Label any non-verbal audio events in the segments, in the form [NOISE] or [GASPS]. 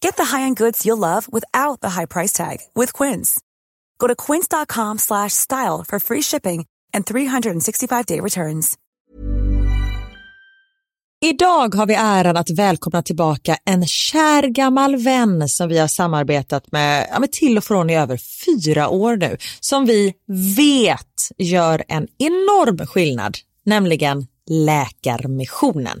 Get the high-end goods you'll love without the high price tag with Quince. Go to quince.com slash style for free shipping and 365-day returns. Idag har vi äran att välkomna tillbaka en kär gammal vän som vi har samarbetat med, ja, med till och från i över fyra år nu, som vi vet gör en enorm skillnad, nämligen Läkarmissionen.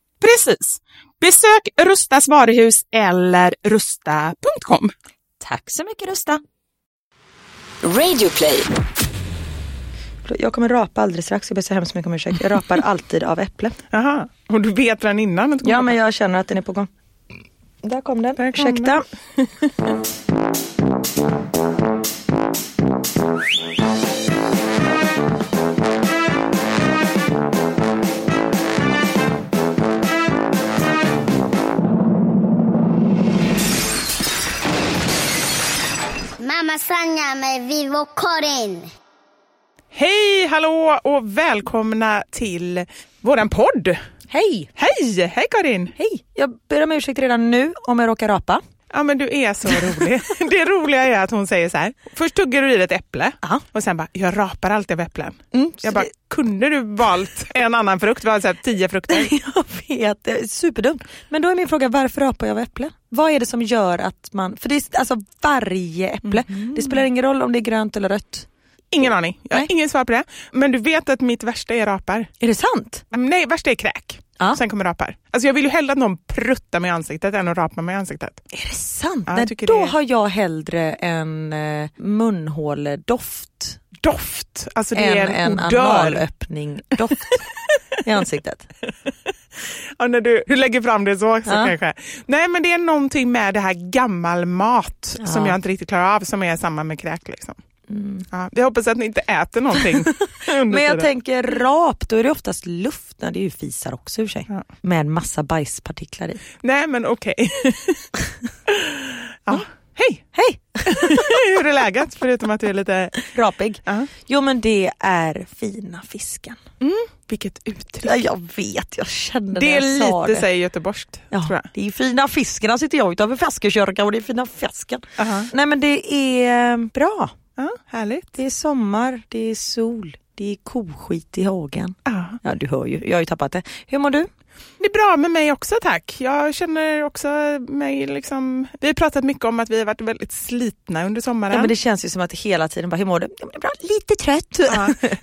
Precis. Besök Rustas varuhus eller rusta.com. Tack så mycket Rusta. Radioplay. Jag kommer rapa alldeles strax, jag ber så hemskt mycket om ursäkt. Jag rapar [LAUGHS] alltid av äpple. Jaha, och du vet redan innan? att det kommer Ja, men jag känner att den är på gång. Där kom den, Där kom ursäkta. [LAUGHS] Mamma Sanja med Vivo Karin. Hej, hallå och välkomna till våran podd. Hej! Hej, hej Karin! Hej! Jag ber om ursäkt redan nu om jag råkar rapa. Ja men du är så rolig. [LAUGHS] det roliga är att hon säger så här, först tuggar du i ett äpple Ja. och sen bara, jag rapar alltid av äpplen. Mm, Jag bara, kunde du valt en annan frukt? Vi har så tio frukter. [LAUGHS] Jag vet, det är superdumt. Men då är min fråga, varför rapar jag av äpple? Vad är det som gör att man, för det är alltså varje äpple, det spelar ingen roll om det är grönt eller rött. Ingen aning, jag har Nej. ingen svar på det. Men du vet att mitt värsta är rapar. Är det sant? Nej, värsta är kräk. Ja. Sen kommer rapar. Alltså jag vill ju hellre att någon pruttar mig i ansiktet än att rapa mig i ansiktet. Är det sant? Ja, Nej, då det har jag hellre en eh, munhåledoft Doft, alltså det än är en en analöppning-doft [LAUGHS] i ansiktet. Ja, när du, du lägger fram det så, så Ja. kanske. Nej men det är någonting med det här gammal mat Ja. som jag inte riktigt klarar av som är samma med kräk. Liksom. Mm. Ja, jag hoppas att ni inte äter någonting [LAUGHS] Men jag tänker rap, då är det oftast luft. Nej, det är ju fisar också för sig. Ja. Med massa bajspartiklar i. Nej men okej. [LAUGHS] ja. Hej! Hej! [LAUGHS] Hur är läget? Förutom att du är lite... Rapig. Ja. Jo men det är fina fisken. Vilket uttryck. Ja, jag vet, jag kände Det är när jag sa lite det. säger göteborgskt, tror Ja, jag. det är fina fisken, här sitter jag utanför Feskekörka och det är fina fisken. Aha. Nej men det är eh, bra. Ja, härligt. Det är sommar, det är sol, det är koskit i hagen. Ja. Ja du hör ju, jag har ju tappat det. Hur mår du? Det är bra med mig också tack. Jag känner också mig liksom... Vi har pratat mycket om att vi har varit väldigt slitna under sommaren. Ja, men det känns ju som att hela tiden bara, hur mår du? Ja, men det är bra, lite trött.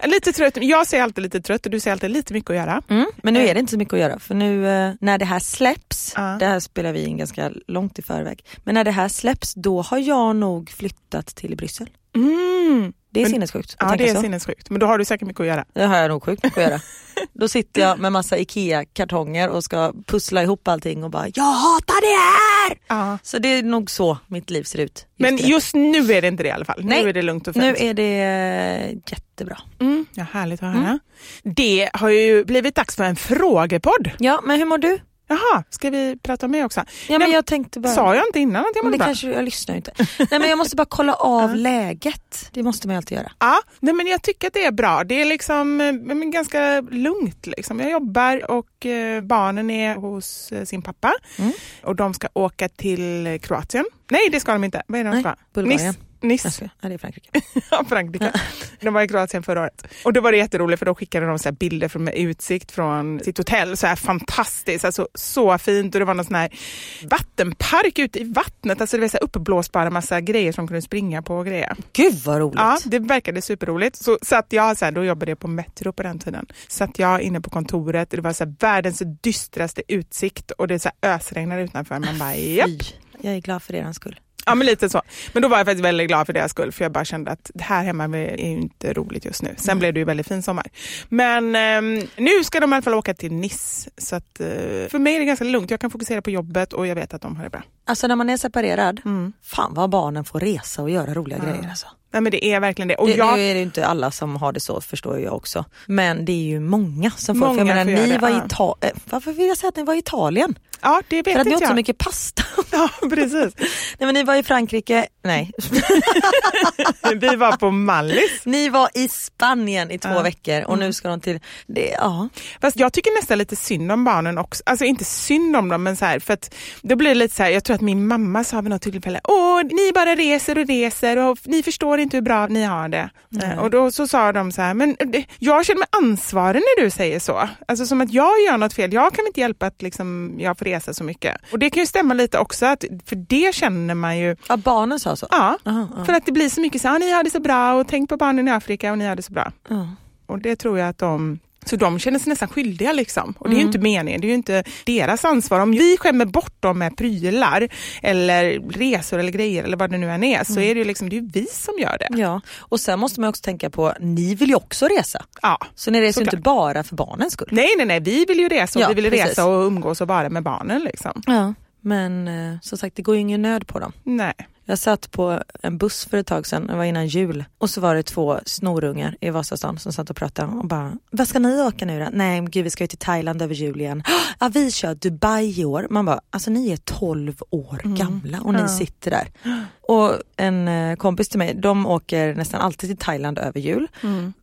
Ja, lite trött. Jag ser alltid lite trött och du ser alltid lite mycket att göra. Mm, men nu är det inte så mycket att göra för nu eh, när det här släpps, Ja. det här spelar vi in ganska långt i förväg, men när det här släpps då har jag nog flyttat till Bryssel. Mm. Det är Men- sinnessjukt Ja det är så. sinnessjukt. Men då har du säkert mycket att göra. Det har jag nog sjukt mycket att göra. [LAUGHS] Då sitter jag med massa IKEA-kartonger och ska pussla ihop allting och bara jag hatar det här! Ja. Så det är nog så mitt liv ser ut. just Men idag. just nu är det inte det i alla fall. Nej, nu är det lugnt och fint. nu är det eh, jättebra. mm, ja, härligt att höra. Det har ju blivit dags för en frågepodd. Ja men hur mår du? Jaha, ska vi prata om mig också? Ja, men jag tänkte bara... Sa jag inte innan att jag mådde bra? kanske, jag lyssnar inte. Nej men jag måste bara kolla av [LAUGHS] läget. Det måste man alltid göra. Ja, nej men jag tycker att det är bra. Det är liksom eh, men ganska lugnt. Liksom. Jag jobbar och eh, barnen är hos eh, sin pappa Mm. och de ska åka till Kroatien. Nej, det ska de inte. Vad är det de Nej, ska? Bulgarien. Nice. Nice. Ja, det är Frankrike. [LAUGHS] Ja, Frankrike. De var i Kroatien förra året. Och då var det jätteroligt för då skickade de så bilder från, med utsikt från sitt hotell. Så här fantastiskt, alltså, så fint. Och det var någon sån här vattenpark ute i vattnet. Alltså det var så här uppblåsbara massa grejer som kunde springa på och grejer. Gud vad roligt. Ja, det verkade superroligt. Så satt jag, så här, då jobbade jag på Metro på den tiden. Satt jag inne på kontoret, det var så här, världens dystraste utsikt och det så här, ösregnade utanför. Man bara, japp. Fy. Jag är glad för er skull. Ja men lite så. Men då var jag faktiskt väldigt glad för deras skull för jag bara kände att det här hemma är ju inte roligt just nu. Sen blev det ju väldigt fin sommar. Men ehm, nu ska de i alla fall åka till Nice. Så att, eh, för mig är det ganska lugnt. Jag kan fokusera på jobbet och jag vet att de har det bra. Alltså när man är separerad, Mm. fan vad barnen får resa och göra roliga grejer alltså. Nej men det är verkligen det. Och det, jag, Nu är det inte alla som har det så förstår jag också. Men det är ju många som får. Många för jag menar, ni det, var i ja. Ita- eh, Varför vill jag säga att ni var i Italien? Ja det vet för att ni åt jag. så mycket pasta. [LAUGHS] Ja precis. Nej men ni var i Frankrike, nej. [LAUGHS] Vi var på Mallis. Ni var i Spanien i två Ja. veckor och nu ska de till, det, ja. Fast jag tycker nästan lite synd om barnen också. Alltså inte synd om dem men så här, för att då blir det lite så här, jag tror att min mamma sa vid något tillfälle, åh ni bara reser och reser och ni förstår inte hur bra ni har det. Eh, Och då så sa de så här, men det, jag känner mig ansvarig när du säger så. Alltså som att jag gör något fel, jag kan inte hjälpa att liksom, jag får resa så mycket. Och det kan ju stämma lite också, att, för det känner man ju ja barnen sa så. Ja, Aha, ja. för att det blir så mycket så här, ni har det så bra och tänk på barnen i Afrika och ni har det så bra. Ja. Och det tror jag att de så de känner sig nästan skyldiga liksom. Och det är Mm. ju inte meningen, det är ju inte deras ansvar. Om vi skämmer bort dem med prylar eller resor eller grejer eller vad det nu än är så är det ju liksom, det är vi som gör det. Ja, och sen måste man också tänka på, ni vill ju också resa. Ja. Så ni reser ju inte bara för barnens skull. Nej, nej, nej, vi vill ju resa och Ja, vi vill precis. resa och umgås och vara med barnen liksom. Ja. Men eh, som sagt, det går ju ingen nöd på dem. Nej. Jag satt på en buss för ett tag sedan, det var innan jul, och så var det två snorungar i Vasastan som satt och pratade och bara, vad ska ni åka nu då? Nej men gud vi ska ju till Thailand över jul igen. [GASPS] Ja vi kör Dubai i år. Man bara, alltså ni är 12 år gamla och ni sitter där. [GASPS] [GASPS] Och en eh, kompis till mig, de åker nästan alltid till Thailand över jul.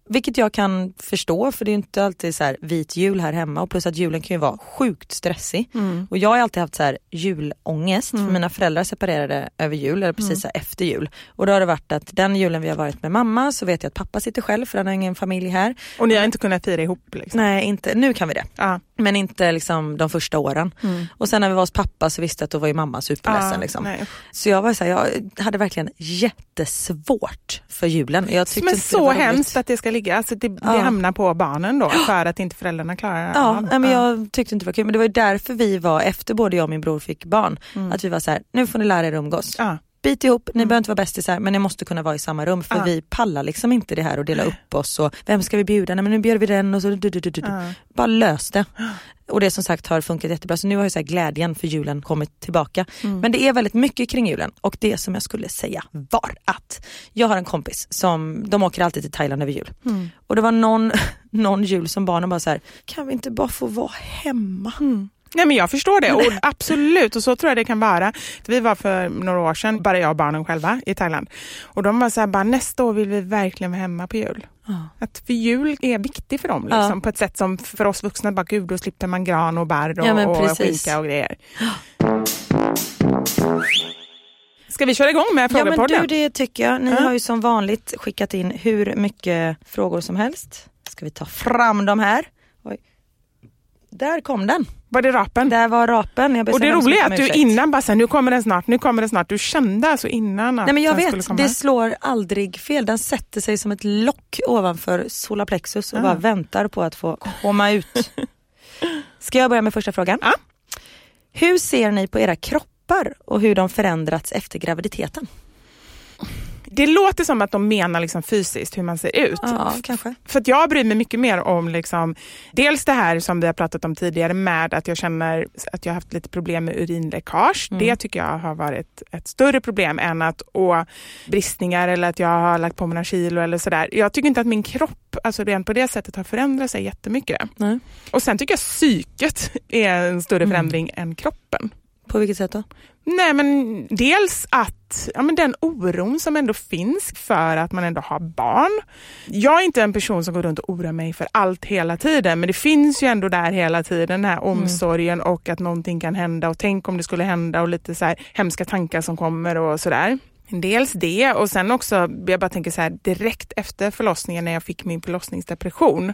Vilket jag kan förstå för det är inte alltid så här vit jul här hemma och plus att julen kan ju vara sjukt stressig. Och jag har alltid haft så här julångest för mina föräldrar separerade över jul eller precis här efter jul. Och då har det varit att den julen vi har varit med mamma så vet jag att pappa sitter själv för han har ingen familj här. Och ni har inte kunnat fira ihop liksom. Nej inte, nu kan vi det. Ja. Men inte liksom de första åren. Och sen när vi var hos pappa så visste jag att då var ju mamma superledsen. Ja, liksom. Så jag var så här, jag hade verkligen jättesvårt för julen. Jag tyckte Men det så roligt. hemskt att det ska ligga, alltså det, det Ja. hamnar på barnen då för att inte föräldrarna klarar Ja, av. nej, men jag tyckte inte det var kul. Men det var ju därför vi var, efter både jag och min bror fick barn, att vi var så här, nu får ni lära er umgås. Bit ihop, ni behöver inte vara bästisar men ni måste kunna vara i samma rum för Ja. vi pallar liksom inte det här och dela upp oss och vem ska vi bjuda? Nej men nu bjuder vi den och så du, du, du, du. Ja. Bara lös det. Och det som sagt har funkat jättebra så nu har ju så glädjen för julen kommit tillbaka. Mm. Men det är väldigt mycket kring julen och det som jag skulle säga var att jag har en kompis som, de åker alltid till Thailand över jul. Mm. Och det var någon, [LAUGHS] någon jul som barnen bara så här, kan vi inte bara få vara hemma? Nej men jag förstår det, och absolut och så tror jag det kan vara. Vi var för några år sedan, bara jag och barnen själva i Thailand. Och de var så här, bara nästa år vill vi verkligen vara hemma på jul. Att för jul är viktigt för dem liksom, Ja. på ett sätt som för oss vuxna, bara gud då slipper man gran och bär och, Ja, och skinka och grejer. Ska vi köra igång med Ja men frågepodden? du det tycker jag. Ni Ja. har ju som vanligt skickat in hur mycket frågor som helst. Ska vi ta fram dem här? Där kom den. Var det rapen? Där var rapen. Och det roliga är att du innan bara här, nu kommer den snart, nu kommer den snart. Du kände alltså innan att Nej men jag den vet, det slår aldrig fel. Den sätter sig som ett lock ovanför solarplexus och Ah. bara väntar på att få komma ut. [LAUGHS] Ska jag börja med första frågan? Ja. Hur ser ni på era kroppar och hur de förändrats efter graviditeten? Det låter som att de menar liksom fysiskt hur man ser ut. Ja, kanske. För att jag bryr mig mycket mer om liksom, dels det här som vi har pratat om tidigare med att jag känner att jag har haft lite problem med urinläckage. Mm. Det tycker jag har varit ett större problem än att å, bristningar eller att jag har lagt på mig några kilo eller sådär. Jag tycker inte att min kropp, alltså rent på det sättet, har förändrat sig jättemycket. Nej. Och sen tycker jag psyket [LAUGHS] är en större Mm. förändring än kroppen. På vilket sätt då? Nej men dels att ja, men den oron som ändå finns för att man ändå har barn. Jag är inte en person som går runt och oroar mig för allt hela tiden men det finns ju ändå där hela tiden den här omsorgen och att någonting kan hända och tänk om det skulle hända och lite så här hemska tankar som kommer och sådär. Dels det och sen också, jag bara tänker så här direkt efter förlossningen när jag fick min förlossningsdepression,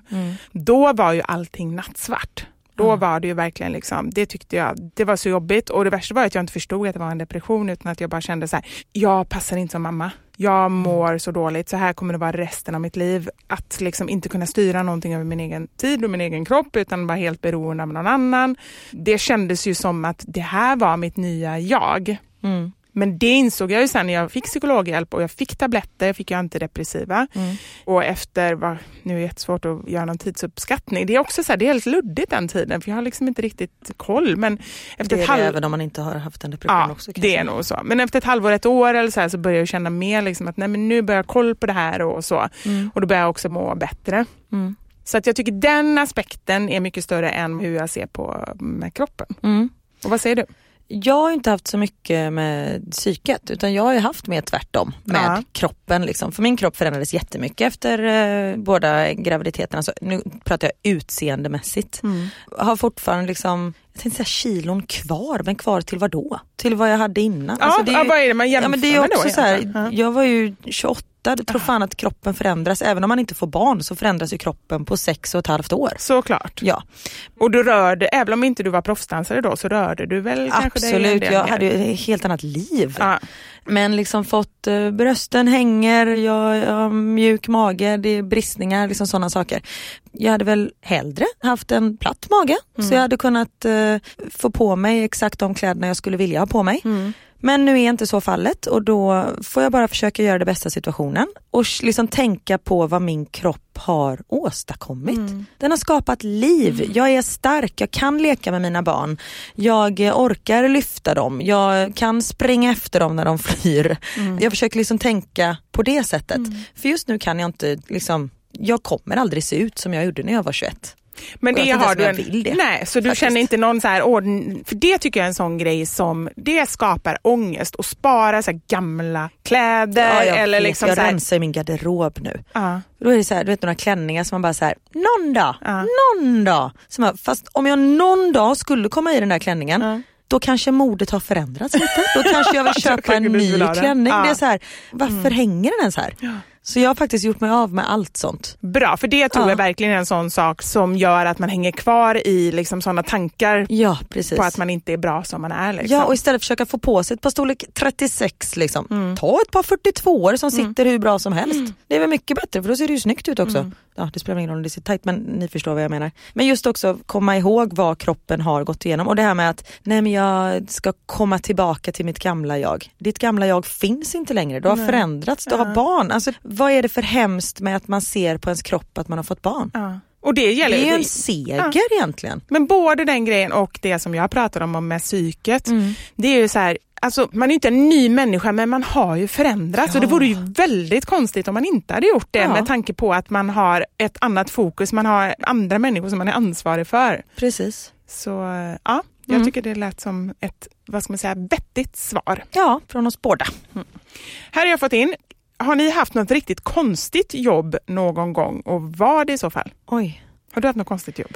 då var ju allting nattsvart. Då var det ju verkligen liksom, det tyckte jag, det var så jobbigt och det värsta var att jag inte förstod att det var en depression utan att jag bara kände så här, jag passar inte som mamma. Jag mår så dåligt, så här kommer det vara resten av mitt liv. Att liksom inte kunna styra någonting över min egen tid och min egen kropp utan vara helt beroende av någon annan. Det kändes ju som att det här var mitt nya jag. Mm. Men det insåg jag ju sen när jag fick psykologhjälp och jag fick tabletter, jag fick ju antidepressiva. Mm. Och efter, vad- nu är det jättesvårt att göra någon tidsuppskattning, det är också så här, det är helt luddigt den tiden för jag har liksom inte riktigt koll. Men efter Det är ett det halv... även om man inte har haft en depression Ja, också. kan det är nog så. Men efter ett halvår, ett år eller så, här, så börjar jag känna mer liksom att nej, men nu börjar jag koll på det här och så. Mm. Och då börjar jag också må bättre. Mm. Så att jag tycker den aspekten är mycket större än hur jag ser på med kroppen. Mm. Och vad säger du? Jag har inte haft så mycket med psyket utan jag har ju haft mer tvärtom med Ja. kroppen. Liksom. För min kropp förändrades jättemycket efter eh, båda graviditeterna. Så nu pratar jag utseendemässigt. Har fortfarande liksom, jag tänkte säga kilon kvar, men kvar till vad då? Till vad jag hade innan. Ja, Alltså, det är ja, vad är det man jämför Ja, men det är med då också så här, jag var ju 28, jag tror fan att kroppen förändras. Även om man inte får barn så förändras ju kroppen på sex och ett halvt år. Såklart. Ja, Och du rörde, även om inte du var proffsdansare då, så rörde du väl kanske dig en absolut. Jag hade ju ett helt annat liv. Ja. Men liksom fått, eh, brösten hänger, jag, jag har mjuk mage, det är bristningar, liksom sådana saker. Jag hade väl hellre haft en platt mage så jag hade kunnat eh, få på mig exakt de kläderna jag skulle vilja ha på mig. Men nu är inte så fallet och då får jag bara försöka göra det bästa av situationen och liksom tänka på vad min kropp har åstadkommit. Den har skapat liv, jag är stark, jag kan leka med mina barn, jag eh, orkar lyfta dem, jag kan springa efter dem när de [LAUGHS] flyr. Jag försöker liksom tänka på det sättet. För just nu kan jag inte, liksom, jag kommer aldrig se ut som jag gjorde när jag var 21. Men det har du en, vill det, Nej, så du faktiskt. känner inte någon så här ordn, för det tycker jag är en sån grej som, det skapar ångest och spara så gamla kläder Ja, jag eller vet, liksom jag så här, rensar i min garderob nu. ja, Då är det så här, du vet några klänningar som man bara så här, någon dag, Ja. någon dag. Som fast om jag någon dag skulle komma i den där klänningen, Ja. då kanske modet har förändrats lite. Då kanske jag vill [LAUGHS] köpa en ny klänning. Mm. Det är så här, varför hänger den ens här? Så jag har faktiskt gjort mig av med allt sånt. bra, för det tror Ja. jag verkligen är en sån sak som gör att man hänger kvar i liksom såna tankar Ja precis. på att man inte är bra som man är. Liksom. Ja och istället försöka få på sig ett par storlek 36 liksom. Mm. Ta ett par 42 som sitter hur bra som helst. Det är väl mycket bättre för då ser det ju snyggt ut också. Mm. Ja det spelar ingen roll om det ser tajt men ni förstår vad jag menar. Men just också komma ihåg vad kroppen har gått igenom och det här med att nej men jag ska komma tillbaka till mitt gamla jag. Ditt gamla jag finns inte längre, du har förändrats, du har barn. Alltså, vad är det för hemskt med att man ser på ens kropp att man har fått barn? ja. Och det gäller Det är ju en seger egentligen. Men både den grejen och det som jag pratade om, om med psyket. Mm. Det är ju så här, alltså, man är inte en ny människa men man har ju förändrats och det vore ju väldigt konstigt om man inte hade gjort det Ja. med tanke på att man har ett annat fokus, man har andra människor som man är ansvarig för. Precis. Så ja, jag Mm. tycker det lät som ett, vad ska man säga, vettigt svar. Ja, från oss båda. Här har jag fått in, har ni haft något riktigt konstigt jobb någon gång och vad det i så fall? Oj. Har du haft något konstigt jobb?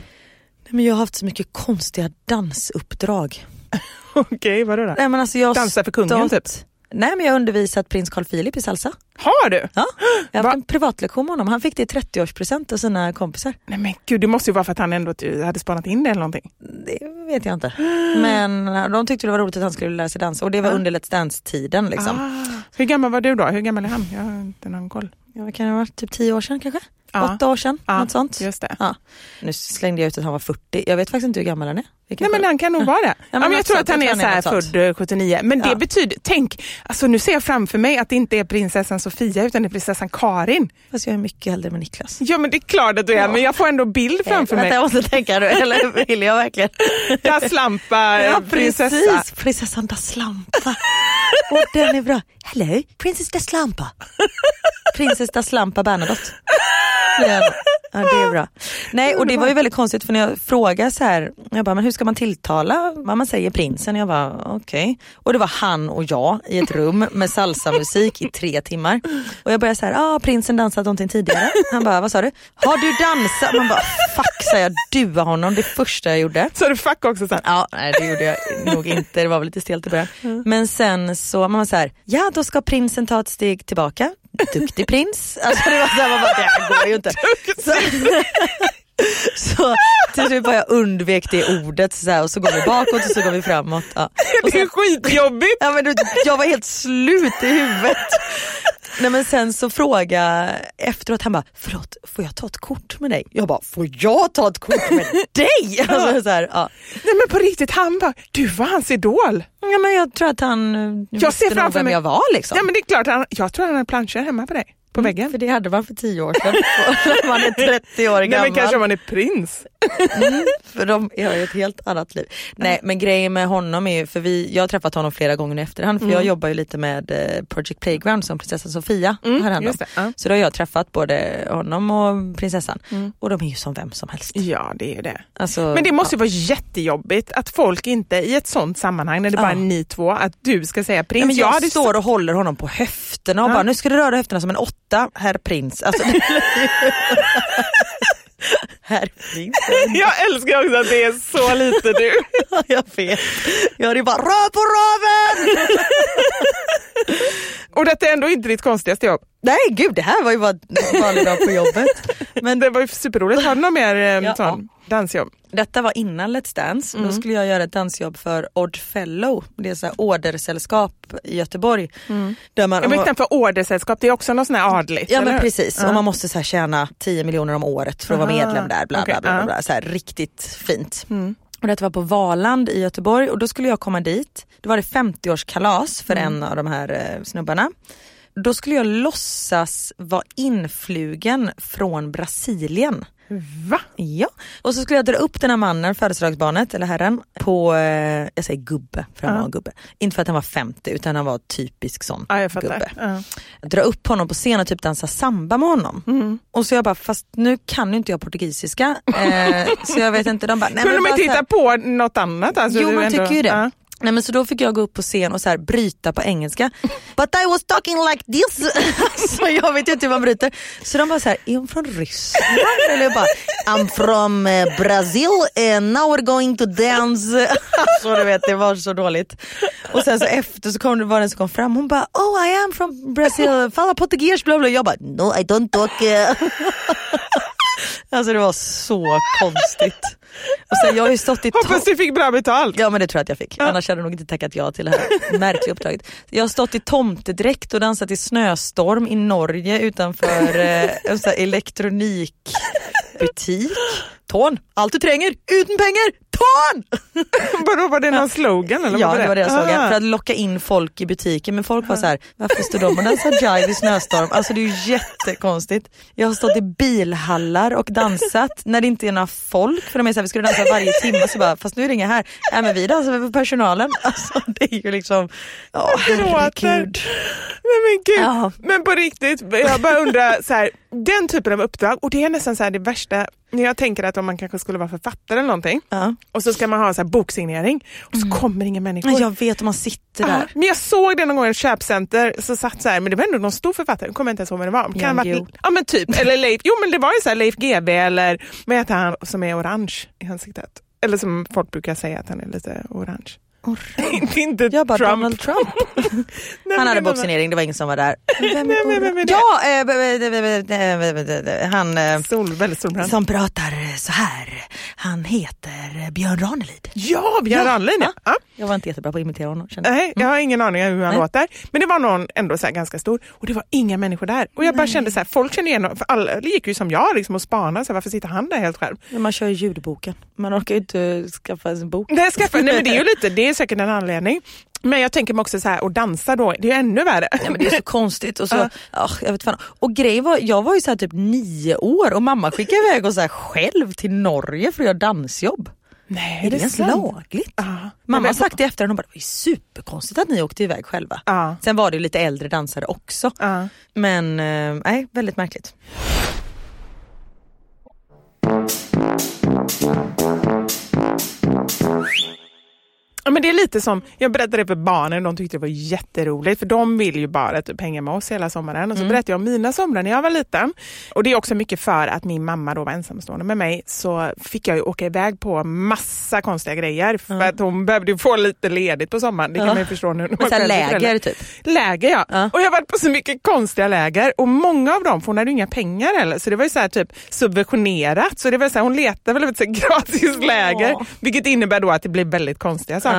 Nej, men jag har haft så mycket konstiga dansuppdrag. [LAUGHS] Okej, vadå då? Nej, men alltså jag Dansa för kungen, typ? Nej men jag har undervisat prins Carl Philip i salsa. Har du? Ja. Jag har Va? haft en privatlektion med honom. Han fick det i 30-årspresent av sina kompisar. Nej men gud, det måste ju vara för att han ändå hade spanat in det eller någonting. Det vet jag inte. [GASPS] Men eh, de tyckte det var roligt att han skulle lära sig dansa och det var under Let's Dance-tiden. Liksom. Ah. Hur gammal var du då? Hur gammal är han? Jag har inte någon koll. Ja, vad kan det ha varit? Typ 10 år sedan kanske? Ja. åtta år sedan. Ja, något sånt. just det. Ja. Nu slängde jag ut att han var 40. Jag vet faktiskt inte hur gammal han är. Nej men han kan nog vara det. [LAUGHS] Ja, men jag något tror att han är, så här född eh, 79. Men det Ja. betyder, tänk, alltså nu ser jag framför mig att det inte är prinsessan Sofia utan det är prinsessan Karin. Fast jag är mycket äldre med Niklas. Ja men det är klart att du är, men jag får ändå bild framför Vänta, mig. jag måste tänka nu, [LAUGHS] eller vill jag verkligen? Jag slampa [LAUGHS] Ja, prinsessa. precis. Prinsessan da Slampa. Och den är bra. Hello, Princess da Slampa. Prinsess da Slampa Bernadotte. Ja, ja, det är bra. Nej, och det var ju väldigt konstigt för när jag frågade så här, jag bara, men hur ska man tilltala vad man säger prinsen? Jag bara, okej. Och det var han och jag i ett rum med salsamusik i tre timmar. Och jag började så här, ah, prinsen dansat någonting tidigare. Han bara, vad sa du? Har du dansat? Man bara, fuck sa jag, dua honom det första jag gjorde. Så du fuck också sen. Ja, nej det gjorde jag nog inte, det var väl lite stelt i början. Men sen så, man var så här, ja då ska prinsen ta ett steg tillbaka. Duktig prins. Alltså det var så här, man bara, det här går ju inte. Så, [LAUGHS] så till slut bara jag undvek det ordet så här, och så går vi bakåt och så går vi framåt. Ja. Och Det är sen, skitjobbigt. ja, men du, jag var helt slut i huvudet. Nej men sen så fråga efteråt, han bara förlåt får jag ta ett kort med dig? Jag bara får jag ta ett kort med [LAUGHS] dig? [LAUGHS] Alltså, så här, ja. Nej men på riktigt, han var, du var hans idol. Ja, men jag tror att han eh, Jag ser visste nog framför vem mig- jag var liksom. Ja men det är klart, han, jag tror han hade planscher hemma på dig. På väggen. För det hade man för tio år sedan, [LAUGHS] när man är 30 år Nej gammal. men kanske om man är prins. [LAUGHS] För de har ju ett helt annat liv. Nej men grejen med honom är ju, för vi, jag har träffat honom flera gånger i efterhand för jag jobbar ju lite med eh, Project Playground som prinsessan Sofia har hand om. ja. Så då har jag träffat både honom och prinsessan och de är ju som vem som helst. Ja det är ju det. Alltså, Men det måste ju vara jättejobbigt att folk inte i ett sånt sammanhang när det bara är Ja. ni två, att du ska säga Ja, prins. men jag hade står och håller honom på höfterna och Ja. bara nu ska du röra höfterna som en åtta, herr prins. Alltså, [LAUGHS] [LAUGHS] herr prins. Jag älskar också att det är så lite du. [LAUGHS] Ja, jag vet. Jag ju bara rör på röven! [LAUGHS] Och detta är ändå inte ditt konstigaste jobb. Nej gud det här var ju bara en vanlig dag på jobbet. Men det var ju superroligt. Har du någon mer eh, Ja. sån dansjobb? Detta var innan Let's Dance. Då skulle jag göra ett dansjobb för Odd Fellow. Det är så här ordersällskap i Göteborg. Där man, Jag vet inte för ordersällskap, det är också något sånt här adligt. Ja men precis, och man måste så här tjäna 10 miljoner om året för att vara Aha, medlem där. Bla, okej, bla, bla, bla. Mm. Så här, riktigt fint. Och detta var på Valand i Göteborg och då skulle jag komma dit. Då var det 50-årskalas för Mm. en av de här eh, snubbarna. Då skulle jag låtsas vara influgen från Brasilien. Va? Ja, och så skulle jag dra upp den här mannen, födelsedagsbarnet eller herren, på, eh, jag säger gubbe, för han Ja. var en gubbe. Inte för att han var 50 utan han var typisk sån fattar. gubbe. Ja. Dra upp honom på scen och typ dansa samba med honom. Mm. Och så jag bara, fast nu kan ju inte jag portugisiska. Eh, så jag vet inte, de bara, nej, Kunde men man hitta på något annat? Alltså, Jo man ändå- tycker ju det. Ja. Nej, men så då fick jag gå upp på scen och så här bryta på engelska. [LAUGHS] But I was talking like this. [LAUGHS] så jag vet ju inte hur man bryter. Så de bara så här, är hon från Ryssland? Eller jag bara, I'm from eh, Brazil and now we're going to dance. [LAUGHS] alltså du vet det var så dåligt. Och sen så efter så kom det var den som kom fram hon bara, oh I am from Brazil, fala portugis bla bla. Jag bara, no I don't talk eh." alltså det var så konstigt. Och sen jag har ju stått i Hoppas du fick bra betalt. Ja men det tror jag att jag fick, annars hade jag nog inte tackat ja till det här märkliga uppdraget. Jag har stått i tomtedräkt och dansat i snöstorm i Norge utanför eh, en sån här elektronikbutik. Tån, allt du tränger, utan pengar, tån! [LAUGHS] Vadå, var det någon slogan? Eller Ja vad det var det jag såg, Ah. för att locka in folk i butiken. Men folk var så här, varför står de och dansar jive i snöstorm? Alltså det är ju jättekonstigt. Jag har stått i bilhallar och dansat när det inte är några folk. För de är så här, vi ska dansa varje timme. Så bara, fast nu är det inga här. Nej men vi dansar för personalen. [LAUGHS] Alltså det är ju liksom, ja gråter. herregud. Nej, men, gud. Ja. men på riktigt, jag bara undrar, så här, den typen av uppdrag, och det är nästan så här det värsta, jag tänker att om man kanske skulle vara författare eller någonting, Ja. och så ska man ha så här boksignering, och så kommer inga människor. Men jag vet om man sitter Ja, där. men jag såg det någon gång i ett köpcenter, så satt så här, men det var ändå någon stor författare, jag kommer inte ens ihåg vem det var. Kan ha Guillou. varit, ja men typ, eller Leif, jo men det var ju så här Leif GB eller vad heter han som är orange i ansiktet? Eller som folk brukar säga att han är lite orange. [LAUGHS] inte Jag bara Trump. Donald Trump. [LAUGHS] Nej, Han hade men det var- ingen som var där. Vem [LAUGHS] Nej, men? Ja, eh, b- han eh, som pratar så här. Han heter Björn Ranelid. Ja, Björn Ja. Ranelid ja. ja. Jag var inte jättebra på att imitera honom. kände. Nej, jag har ingen aning om hur han Nej. låter. Men det var någon ändå så ganska stor och det var inga människor där. Och jag bara kände så här, folk känner igen för alla gick ju som jag liksom och spanade, så här, varför sitter han där helt själv? Men Man kör ju ljudboken. Man orkar ju inte skaffa en bok. Nej, skaffa, nej men det är ju lite, det är säkert en anledning. Men jag tänker mig också så här, att dansa då, det är ju ännu värre. Ja, men det är så konstigt. Och, så, [LAUGHS] Ja. ah, jag vet fan. och grejen var, jag var ju så typ nio år och mamma skickade iväg oss själv till Norge för att göra dansjobb. Nej, Är det ens sant? lagligt? Ja. Mamma har sagt det efter och bara, det var ju superkonstigt att ni åkte iväg själva. Ja. Sen var det ju lite äldre dansare också. Men eh, nej, väldigt märkligt. Ja, men det är lite som, jag berättade det för barnen, de tyckte det var jätteroligt för de vill ju bara typ hänga med oss hela sommaren. Och så berättade jag om mina somrar när jag var liten. Och det är också mycket för att min mamma då var ensamstående med mig så fick jag ju åka iväg på massa konstiga grejer för att hon behövde få lite ledigt på sommaren. Det kan Ja. man ju förstå nu. Men så läger typ. Läger ja. Ja. Och jag har varit på så mycket konstiga läger och många av dem får hon hade ju inga pengar heller så det var ju så här typ subventionerat. Så det var så här, hon letade väl efter [LAUGHS] gratis läger vilket innebär då att det blir väldigt konstiga saker.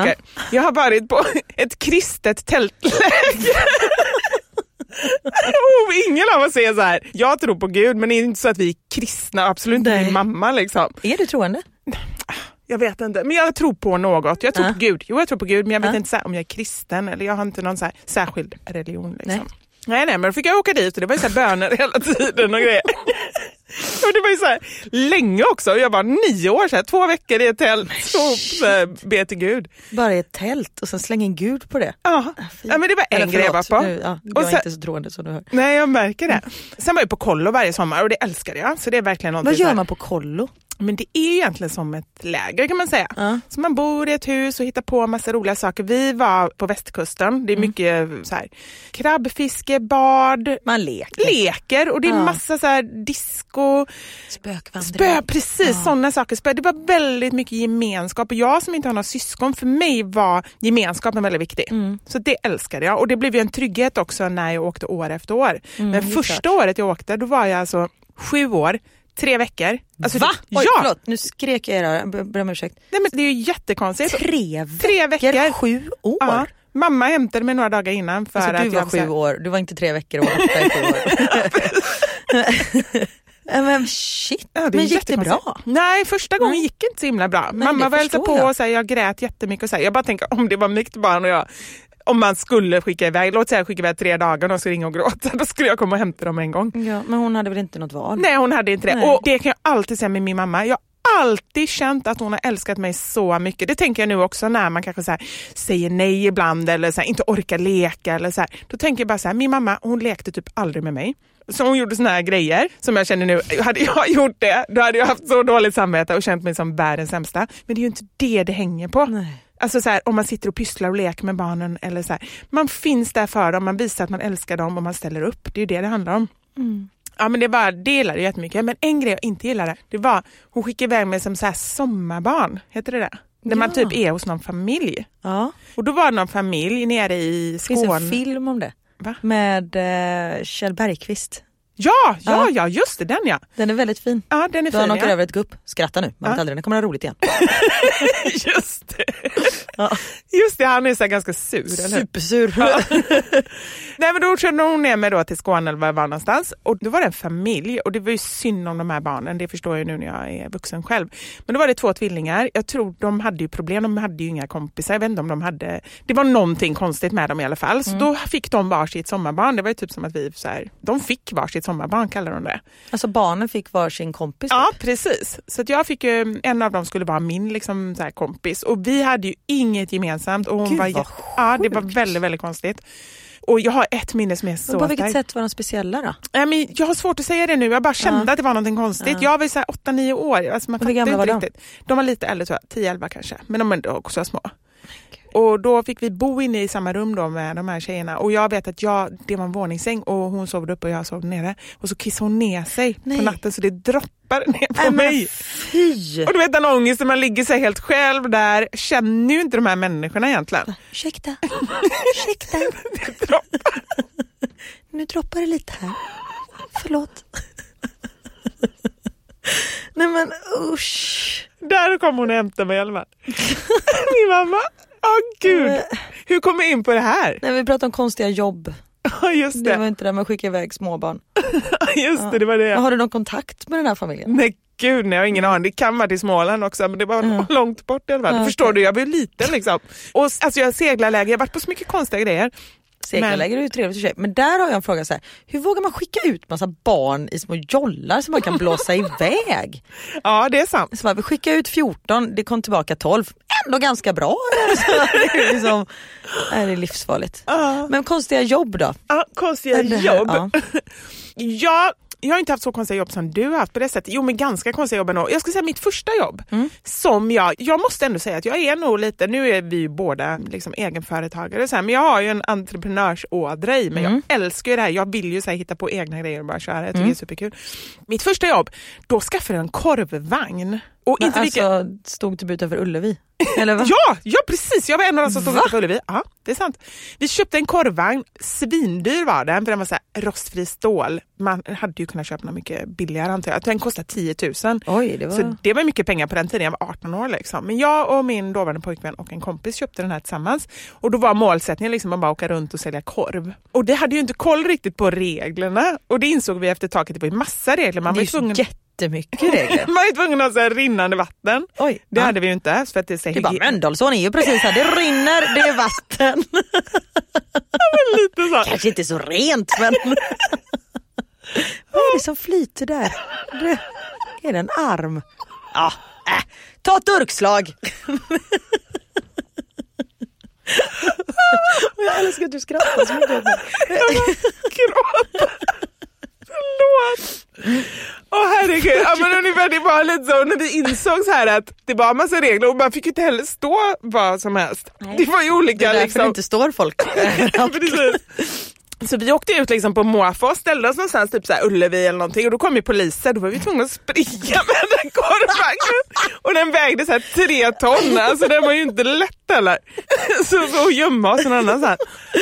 Jag har varit på [LAUGHS] ett kristet tältläger. [LAUGHS] Och ingen av oss säger så här, jag tror på Gud men det är inte så att vi är kristna, absolut inte Nej. min mamma liksom. Är du troende? [SIGHS] Jag vet inte, men jag tror på något. Jag tror Ja. på Gud. Jo, jag tror på Gud, men jag vet Ja. inte så här, om jag är kristen eller jag har inte någon så här särskild religion. Liksom. Nej. Nej. nej, men då fick jag åka dit och det var ju så böner [LAUGHS] hela tiden och grejer. Och det var ju så här länge också. Jag var nio år, så här, två veckor i ett tält och här, be till Gud. Bara i ett tält och sen slänga in Gud på det. Ja, fy. ja men det var en Eller grej jag var på. Nu, ja, jag Och är sen- inte så troende som du hör. Nej, jag märker det. Sen var jag på kollo varje sommar och det älskade jag. Så det är verkligen Vad gör man på kollo? Men det är egentligen som ett läger kan man säga. Ja. Så man bor i ett hus och hittar på massa roliga saker. Vi var på västkusten. Mm. Det är mycket så här, krabbfiske, bad, Man leker. leker och det är Ja. massa så här disco, Spökvandring. spö, precis Ja. sådana saker. Spö. Det var väldigt mycket gemenskap och jag som inte har några syskon, för mig var gemenskapen väldigt viktig. Mm. Så det älskade jag och det blev ju en trygghet också när jag åkte år efter år. Mm, Men det första klart. året jag åkte då var jag alltså sju år, tre veckor. Alltså, Va? Oj, ja! förlåt, nu skrek jag era, be- ber om ursäkt. Nej, men det är ju jättekonstigt. Tre veckor, Tre veckor. sju år. Ja. Mamma hämtade mig några dagar innan för Alltså, att du var jag här- sju år, du var inte tre veckor och åtta i sju år. [LAUGHS] [LAUGHS] [LAUGHS] Men shit, Ja, men gick det bra? Nej, första gången Nej. gick det inte så himla bra. Nej, Mamma var hälsade på jag. och så här, jag grät jättemycket. Och så här, jag bara tänker om det var mitt barn och jag om man skulle skicka iväg, låt säga skicka iväg tre dagar och de skulle ringa och gråta, [LAUGHS] då skulle jag komma och hämta dem en gång. Ja, men hon hade väl inte något val? Nej, hon hade inte det. Nej. Och det kan jag alltid säga med min mamma. Jag alltid känt att hon har älskat mig så mycket. Det tänker jag nu också när man kanske så här, säger nej ibland eller så här, inte orkar leka. Eller så här. Då tänker jag bara så här, min mamma hon lekte typ aldrig med mig. Så hon gjorde såna här grejer som jag känner nu, hade jag [LAUGHS] gjort det då hade jag haft så dåligt samvete och känt mig som världens sämsta. Men det är ju inte det det hänger på. Nej. Alltså så här, om man sitter och pysslar och leker med barnen. Eller så här. Man finns där för dem, man visar att man älskar dem och man ställer upp. Det är ju det det handlar om. Ja men det var, det gillade jag jättemycket. Men en grej jag inte gillade, det var hon skickade iväg mig som så här sommarbarn, heter det det? Där man Ja. typ är hos någon familj. Ja. Och då var det någon familj nere i Det finns Skåne. en film om det. Va? Med eh, Kjell Bergqvist. Ja, ja, Ja. ja, just det, den ja. Den är väldigt fin. Ja, den är Då han fin åker ja. över ett gupp. Skratta nu, man vet Ja. aldrig, den kommer ha roligt igen. [LAUGHS] Just det. Ja. Just det, han är så ganska sur? Supersur. [LAUGHS] Nej men då körde hon ner mig då till Skåne eller var jag var någonstans och då var det en familj och det var ju synd om de här barnen, det förstår jag nu när jag är vuxen själv. Men då var det två tvillingar, jag tror de hade ju problem, de hade ju inga kompisar, jag vet inte om de hade, det var någonting konstigt med dem i alla fall. Så Mm. då fick de varsitt sommarbarn, det var ju typ som att vi så här, de fick varsitt sommarbarn kallar de det. Alltså barnen fick varsin kompis. Ja precis, så att jag fick ju, en av dem skulle vara min liksom, så här, kompis och vi hade ju inget gemensamt. Och hon Gud, var vad jätte- ja, det var sjukt. väldigt, väldigt konstigt. Och jag har ett minne som är Men så på vilket sätt var de speciella då? Nej, men jag har svårt att säga det nu, jag bara kände Ja. att det var någonting konstigt. Ja. Jag var här 8-9 år, alltså man Och hur gamla var de? riktigt. De var lite äldre tror jag, 10-11 kanske, men de är också små. Och då fick vi bo inne i samma rum då med de här tjejerna och jag vet att jag, det var en våningssäng och hon sov uppe och jag sov nere. Och så kissade hon ner sig Nej. på natten så det droppade droppar ner på men mig. Fy! Och du vet den ångesten, man ligger sig helt själv där, känner ju inte de här människorna egentligen. Ursäkta, ursäkta. [LAUGHS] Droppar. Nu droppar det lite här. Förlåt. Nej men usch. Där kom hon och hämtade mig i alla fall. Min mamma. Åh gud. Hur kom vi in på det här? Nej, vi pratade om konstiga jobb. [LAUGHS] Ja just Det var det. inte det med att skicka iväg småbarn. [LAUGHS] Just det, det var det. Har du någon kontakt med den här familjen? Nej gud nej, jag har ingen aning. Det kan vara till Småland också men det var [LAUGHS] långt bort i alla fall. Ja, Förstår du, jag var ju liten liksom. Och alltså jag seglarläger, jag har varit på så mycket konstiga grejer. Seglarläger är ju trevligt i sig. Men där har jag en fråga så här. Hur vågar man skicka ut massa barn i små jollar som man kan blåsa iväg? [LAUGHS] Ja det är sant. Så bara, vi skickar ut 14, det kom tillbaka 12. Ändå ganska bra. Så [LAUGHS] det är, liksom, det är livsfarligt. Ja. Men konstiga jobb då? Ja, konstiga här, jobb. ja. [LAUGHS] Ja, jag har inte haft så konstiga jobb som du har haft på det sättet. Jo men ganska konstiga jobb ändå. Jag ska säga mitt första jobb Mm. som jag, jag måste ändå säga att jag är nog lite, nu är vi ju båda liksom egenföretagare så här, men jag har ju en entreprenörsådra i mig. Mm. Jag älskar ju det här, jag vill ju så här, hitta på egna grejer och bara köra. Jag tycker det är superkul. Mitt första jobb, då skaffade jag en korvvagn. Och inte vilken- alltså stod typ utanför Ullevi? Eller vad? [LAUGHS] Ja, ja precis, jag var en av de som stod Va? utanför Ullevi. Ja, det är sant. Vi köpte en korvvagn, svindyr var den för den var så här rostfri stål. Man hade ju kunnat köpa något mycket billigare antar jag. Den kostade 10 000. Oj, det var... Så det var mycket pengar på den tiden, jag var 18 år. Liksom. Men jag och min dåvarande pojkvän och en kompis köpte den här tillsammans. Och då var målsättningen liksom att bara åka runt och sälja korv. Och det hade ju inte koll riktigt på reglerna. Och det insåg vi efter ett tag att det var massa regler. Man var ju tvungen, ju jättemycket regler. [LAUGHS] man ju tvungen att ha så här rinnande vatten. Oj, Det ja. hade vi ju inte. För att det är är bara Mölndalsån är ju precis här, det rinner, det är vatten. [LAUGHS] så. Kanske inte så rent men... Vad är det som flyter där? Det, är det en arm? Ja, äh, ta ett durkslag. [LAUGHS] Jag älskar att du skrattar så mycket. gråta. Förlåt. Åh herregud, ja, men ungefär det var lite så när vi insåg så här att det var massa regler och man fick ju inte heller stå vad som helst. Det var ju Det olika är därför liksom. det inte står folk. [LAUGHS] Precis. Så vi åkte ut liksom på måfå och ställde oss någonstans, typ så här Ullevi eller någonting och då kom ju poliser, då var vi tvungna att springa [LAUGHS] med den korvvagnen. Och den vägde så här tre ton, alltså den var ju inte lätt heller. [LAUGHS] Så, så gömma oss någon annanstans.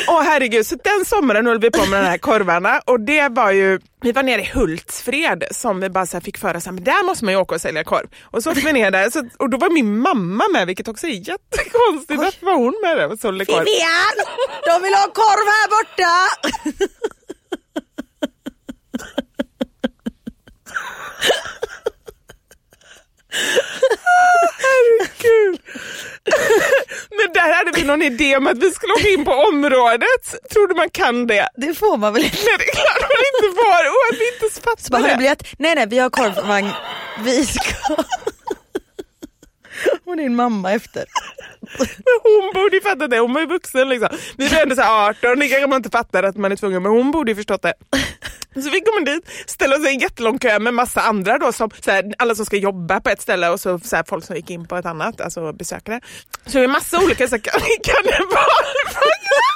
Åh herregud, så den sommaren höll vi på med de här korvarna och det var ju vi var nere i Hultsfred som vi bara så fick föra så här, men där måste man ju åka och sälja korv. Och så åkte vi ner där så, och då var min mamma med vilket också är jättekonstigt. Varför var hon med där och sålde korv? Vivian, de vill ha korv här borta! Herregud. [LAUGHS] Men där hade vi någon idé om att vi skulle åka in på området. Tror du man kan det? Det får man väl inte? Nej det är klart man inte får. Och att vi inte fattar det. biljett? Nej nej vi har korvvagn. Vi ska... Och din mamma efter. Men hon borde ju fatta det. Hon var ju vuxen liksom. Vi var ändå så här 18, det kanske man inte fattar att man är tvungen. Men hon borde ju förstått det. Så vi kommer dit, ställer oss i en jättelång kö med massa andra då, som, så här, alla som ska jobba på ett ställe och så, så här, folk som gick in på ett annat, alltså besökare. Så det är massa olika så här, [LAUGHS] kan, karnevalvagnar.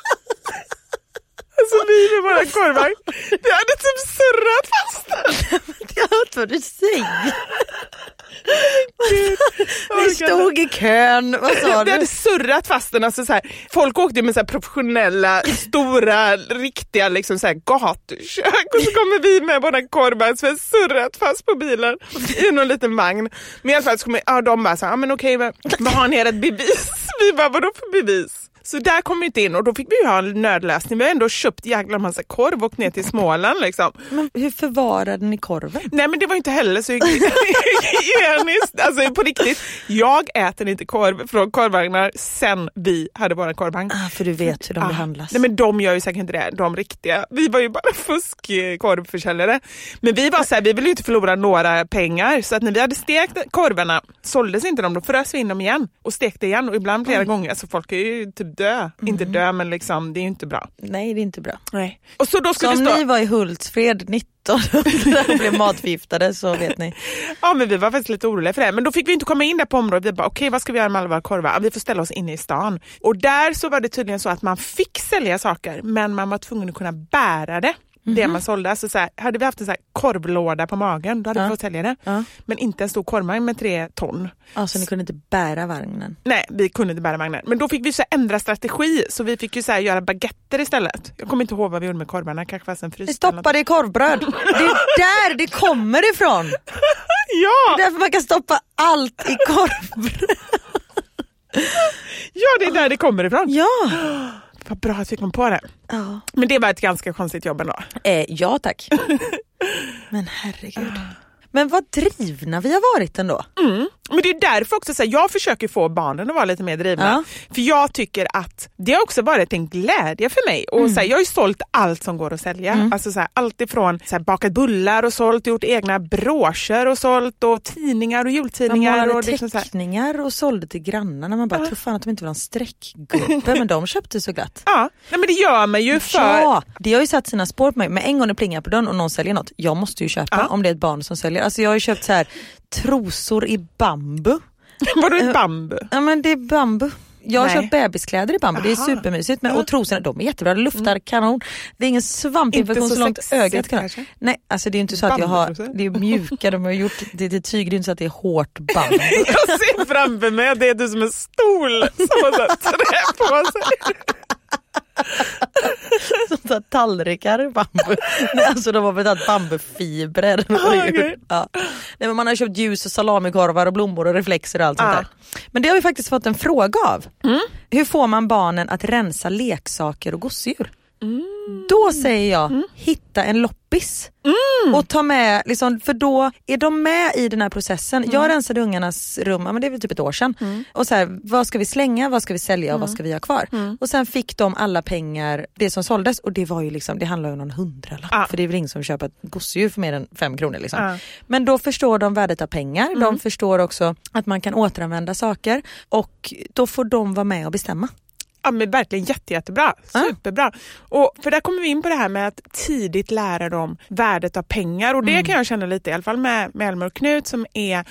Alltså med våra korvar, vi hade typ surrat fast den. [LAUGHS] Jag har hört vad du säger. Vi stod i kön, vad sa du? hade surrat fast den. Alltså så här, folk åkte med så professionella, stora, riktiga liksom så här gatukök och så kommer vi med våra korvar så vi har surrat fast på bilen i någon liten vagn. Men i alla fall så kommer, ja, de bara så här, men okej, men, vad har ni ert bevis? Vi bara, vadå för bevis? Så där kom vi inte in och då fick vi ju ha en nödlösning. Vi har ändå köpt jäkla massa korv och åkt ner till Småland liksom. Men hur förvarade ni korven? Nej men det var inte heller så [LAUGHS] hygieniskt. Alltså på riktigt, jag äter inte korv från korvvagnar sen vi hade våra korvvagn. Ah, för du vet hur de Ah, behandlas. Nej men de gör ju säkert inte det, de riktiga. Vi var ju bara [LAUGHS] fuskkorvförsäljare. Men vi var så här, vi ville ju inte förlora några pengar så att när vi hade stekt korvarna såldes inte de, då frös vi in dem igen och stekte igen och ibland flera gånger. Alltså folk är ju typ dö. Inte Mhm. dö men liksom det är ju inte bra. Nej det är inte bra. Nej. Och så då Så skulle om stå... ni var i Hultsfred 1900 och [LAUGHS] blev matförgiftade så vet ni. [LAUGHS] Ja men vi var faktiskt lite oroliga för det. Men då fick vi inte komma in där på området. Vi bara okej vad ska vi göra med alla våra korvar? Vi får ställa oss inne i stan. Och där så var det tydligen så att man fick sälja saker men man var tvungen att kunna bära det. Det man sålde. Alltså så här, hade vi haft en så här korvlåda på magen då hade Ja. vi fått sälja det. Ja. Men inte en stor korvvagn med tre ton. Alltså ni kunde inte bära vagnen. Nej, vi kunde inte bära vagnen. Men då fick vi så ändra strategi så vi fick ju så göra baguetter istället. Jag kommer inte ihåg vad vi gjorde med korvarna, kanske fanns en frys. Stoppade i korvbröd. Det är [LAUGHS] där det kommer ifrån. Ja! Det är därför man kan stoppa allt i korvbröd. ja, det är där det kommer ifrån. Ja. Vad bra att vi kom på det. Ja, Men det var ett ganska konstigt jobb ändå. eh, ja tack. [LAUGHS] Men herregud. Men vad drivna vi har varit ändå. Mm. Men det är därför också så här, jag försöker få barnen att vara lite mer drivna. För jag tycker att det har också varit en glädje för mig. Och så här, jag har ju sålt allt som går att sälja. Alltså så här, allt ifrån så här, bakat bullar och sålt, gjort egna broscher och sålt och tidningar och Man jultidningar. målade och liksom så teckningar och sålde till grannarna. Man bara, tror fan att de inte vill ha en [LAUGHS] streckgubbe men de köpte så glatt. Ja, nej, men det gör man ju för... Ja, det har ju satt sina spår på mig. Men en gång det plingar på dörren och någon säljer något, jag måste ju köpa Ja. om det är ett barn som säljer. Alltså jag har ju köpt så här trosor i bambu. [LAUGHS] Vadå ett bambu? Ja men det är bambu. Jag har Nej. köpt bebiskläder i bambu, det är Aha. supermysigt. Men, och trosorna, de är jättebra, de luftar kanon. Det är ingen svampinfektion så så långt ögat kan. kanske? Nej, alltså det är inte så att jag har, det är mjuka, de har gjort det till tyg, det är inte så att det är hårt bambu. [LAUGHS] Jag ser framför mig att det är du som en stol som har trä på sig. [LAUGHS] Sånt där tallrikar bambu. Nej, alltså de har betalt bambufibrer. [LAUGHS] okej. ja. Nej, men man har köpt ljus och salamikorvar och blommor och reflexer och allt sånt Ja. där. Men det har vi faktiskt fått en fråga av. Hur får man barnen att rensa leksaker och gosedjur? Då säger jag, hitta en loppis. Och ta med, liksom, för då är de med i den här processen. Jag rensade ungarnas rum, men det är väl typ ett år sedan. Och så här, vad ska vi slänga, vad ska vi sälja och vad ska vi ha kvar? Och sen fick de alla pengar, det som såldes och det var ju liksom, det handlar ju om någon hundralapp. Ja. För det är väl ingen som köper ett gosedjur för mer än fem kronor. Liksom. Ja. Men då förstår de värdet av pengar, de förstår också att man kan återanvända saker och då får de vara med och bestämma. Ja men verkligen jätte, jättebra. Ja. Superbra. Och för där kommer vi in på det här med att tidigt lära dem värdet av pengar och det Mm. kan jag känna lite i alla fall med, med Elmer och Knut som är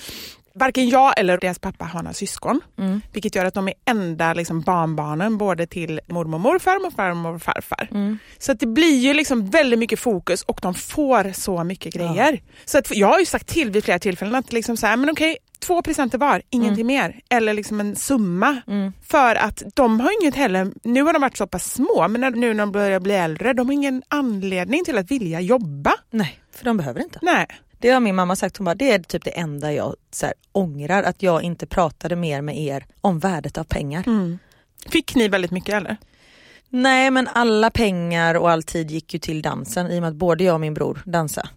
Varken jag eller deras pappa har några syskon. Mm. Vilket gör att de är enda liksom, barnbarnen både till mormor och morfar och farmor och farfar. Mm. Så att det blir ju liksom väldigt mycket fokus och de får så mycket grejer. Så att, jag har ju sagt till vid flera tillfällen att liksom så här, men okej, två presenter var, ingenting mer. Eller liksom en summa. Mm. För att de har inget heller, nu har de varit så pass små, men när, nu när de börjar bli äldre, de har ingen anledning till att vilja jobba. Nej, för de behöver inte. Nej. Det har min mamma sagt, hon bara, det är typ det enda jag så här, ångrar, att jag inte pratade mer med er om värdet av pengar. Fick ni väldigt mycket eller? Nej men alla pengar och all tid gick ju till dansen i och med att både jag och min bror dansade.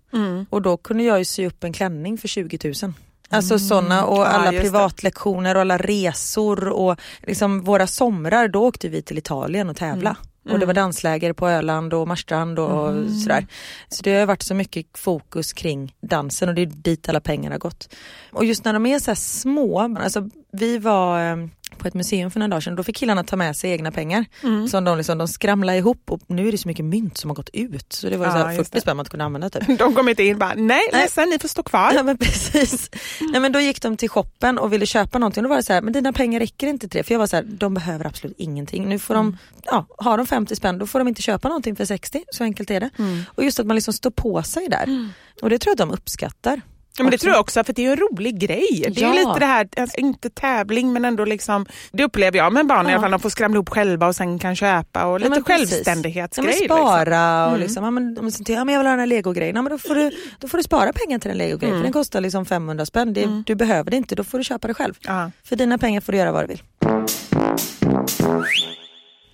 Och då kunde jag ju sy upp en klänning för 20 000. Alltså sådana och Ja, alla det. privatlektioner och alla resor och liksom våra somrar, då åkte vi till Italien och tävla. Och det var dansläger på Öland och Marstrand och sådär. Så det har varit så mycket fokus kring dansen och det är dit alla pengar har gått. Och just när de är så här små, alltså vi var eh, på ett museum för några dagar sedan, då fick killarna ta med sig egna pengar. Som de, liksom, de skramlade ihop och nu är det så mycket mynt som har gått ut. Så det var ju Ja, så här just 40 spänn man inte kunde använda typ. [LAUGHS] De kom inte in bara, nej, Nej. ledsen, ni får stå kvar. Ja men precis. Nej men då gick de till shoppen och ville köpa någonting och då var det så här, men dina pengar räcker inte till det. För jag var så här, de behöver absolut ingenting. Nu får de, ja, har de 50 spänn då får de inte köpa någonting för 60. Så enkelt är det. Och just att man liksom står på sig där. Och det tror jag att de uppskattar. Ja, men det tror jag också, för det är en rolig grej. Det är Ja. ju lite det här, alltså, inte tävling men ändå liksom, det upplever jag med barn i Ja. alla fall, de får skramla ihop själva och sen kan köpa och Ja, lite precis. självständighetsgrej. Ja, liksom. spara och liksom, ja, men, om ja, men jag vill ha den här legogrejen, ja, men då, får du, då får du spara pengar till den legogrejen för den kostar liksom 500 spänn. Det, Du behöver det inte, då får du köpa det själv. Ja. För dina pengar får du göra vad du vill.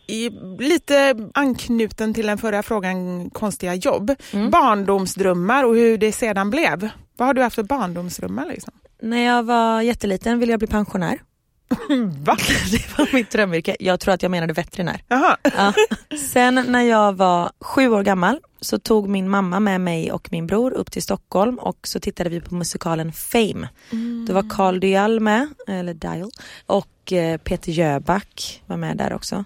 I, lite anknuten till den förra frågan, konstiga jobb. Mm. Barndomsdrömmar och hur det sedan blev. Vad har du haft för barndomsdrömmar? Liksom? När jag var jätteliten ville jag bli pensionär. [LAUGHS] Va? [LAUGHS] Det var mitt drömyrke. Jag tror att jag menade veterinär. Jaha. Ja. [LAUGHS] Sen när jag var sju år gammal så tog min mamma med mig och min bror upp till Stockholm och så tittade vi på musikalen Fame. Det var Carl Dial med, eller Dial, och eh, Peter Jöback var med där också.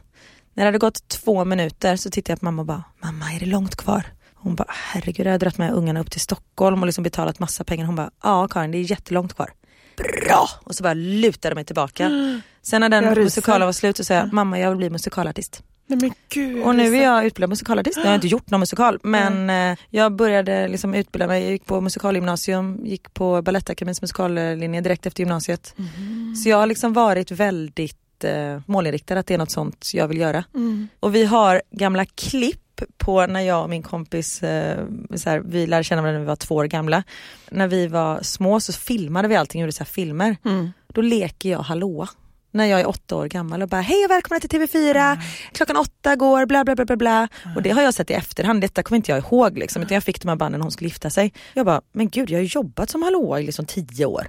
När det hade gått två minuter så tittade jag på mamma och bara, mamma är det långt kvar? Hon bara, herregud jag har dragit med ungarna upp till Stockholm och liksom betalat massa pengar. Hon bara, ja Karin det är jättelångt kvar. Bra! Och så bara lutade jag mig tillbaka. [GASPS] Sen när den musikalen var slut så sa jag, mamma jag vill bli musikalartist. Nej gud. Och nu är jag utbildad musikalartist. Jag har inte gjort någon musikal [GASPS] men eh, jag började liksom utbilda mig. Jag gick på musikalgymnasium, gick på Balettakademins musikallinje direkt efter gymnasiet. Så jag har liksom varit väldigt eh, målinriktad att det är något sånt jag vill göra. Och vi har gamla klipp på när jag och min kompis, eh, så här, vi lärde känna varandra när vi var två år gamla. När vi var små så filmade vi allting, gjorde så filmer. Då leker jag hallåa när jag är åtta år gammal och bara hej och välkomna till TV4, klockan åtta går bla bla bla bla bla. Och det har jag sett i efterhand, detta kommer inte jag ihåg liksom, utan jag fick de här banden när hon skulle gifta sig. Jag bara, men gud jag har jobbat som hallåa i liksom tio år.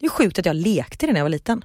Det är sjukt att jag lekte det när jag var liten.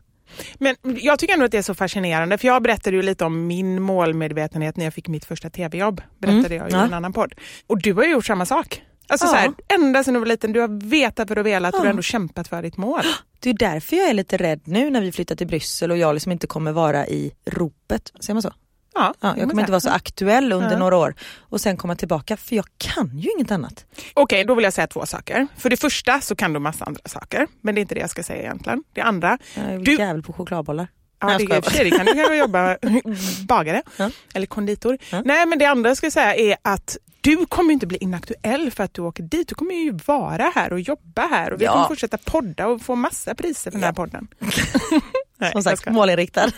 Men jag tycker ändå att det är så fascinerande för jag berättade ju lite om min målmedvetenhet när jag fick mitt första tv-jobb. Berättade jag i ja. en annan podd. Och du har ju gjort samma sak. Alltså Ja. så här, ända sedan du var liten, du har vetat vad du velat och du har ändå kämpat för ditt mål. Det är därför jag är lite rädd nu när vi flyttar till Bryssel och jag liksom inte kommer vara i ropet. Säger man så? Ja, Ja, jag kommer inte vara så aktuell under Ja. några år och sen komma tillbaka för jag kan ju inget annat. Okej, då vill jag säga två saker. För det första så kan du massa andra saker, men det är inte det jag ska säga egentligen. Det andra, Jag är Du- jävel på chokladbollar. Ja, Nej, det, för sig, det kan du kanske jobba [LAUGHS] [LAUGHS] bagare Ja. eller konditor. Ja. Nej, men det andra jag ska säga är att du kommer inte bli inaktuell för att du åker dit. Du kommer ju vara här och jobba här och vi Ja. kommer fortsätta podda och få massa priser för den här podden. [LAUGHS] Nej, Som sagt, målinriktad. [LAUGHS]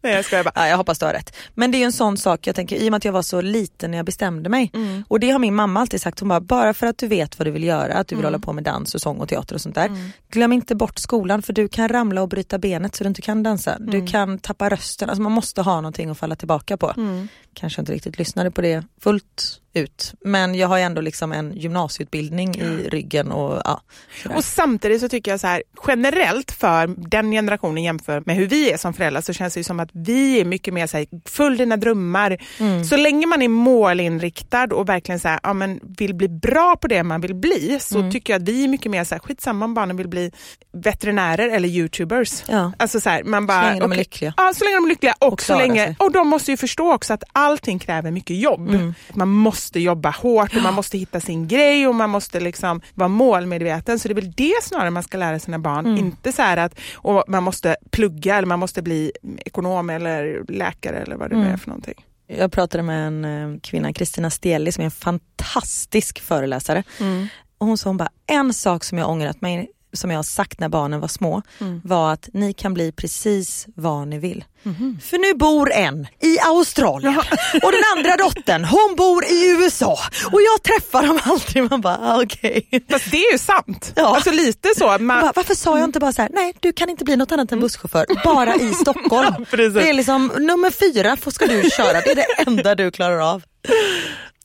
Nej, jag skojar bara. ja, jag hoppas du har rätt. Men det är ju en sån sak, jag tänker i och med att jag var så liten när jag bestämde mig. Mm. Och det har min mamma alltid sagt, hon bara, bara för att du vet vad du vill göra, att du Mm. vill hålla på med dans och sång och teater och sånt där. Glöm inte bort skolan för du kan ramla och bryta benet så du inte kan dansa. Mm. Du kan tappa rösten, alltså man måste ha någonting att falla tillbaka på. Mm. Kanske inte riktigt lyssnade på det fullt ut. Men jag har ändå liksom en gymnasieutbildning i ryggen och ja. sådär. Och samtidigt så tycker jag så här generellt för den generationen jämfört med hur vi är som föräldrar så känns det ju som att vi är mycket mer så här, följ dina drömmar. Mm. Så länge man är målinriktad och verkligen så här, ja, men vill bli bra på det man vill bli så Mm. tycker jag att vi är mycket mer så här, skitsamma om barnen vill bli veterinärer eller youtubers. Ja. Alltså så här, man bara, Så länge de är lyckliga. Ja, så länge de är lyckliga och, Och så länge, sig. och de måste ju förstå också att allting kräver mycket jobb. Mm. Man måste jobba hårt och man måste hitta sin grej och man måste liksom vara målmedveten. Så det är väl det snarare man ska lära sina barn. Mm. Inte så att och man måste plugga eller man måste bli ekonom eller läkare eller vad det nu är Mm. för någonting. Jag pratade med en eh, kvinna, Kristina Steli, som är en fantastisk föreläsare. Och hon sa hon bara, en sak som jag ångrat mig, som jag har sagt när barnen var små, var att ni kan bli precis vad ni vill. För nu bor en i Australien [LAUGHS] och den andra dottern hon bor i USA och jag träffar dem aldrig. Man bara, ah, okej. Fast det är ju sant. Ja. Alltså lite så. Man bara, Varför sa jag inte bara så här, nej du kan inte bli något annat än busschaufför, bara i Stockholm. [LAUGHS] precis. det är liksom nummer fyra ska du köra, det är det enda du klarar av.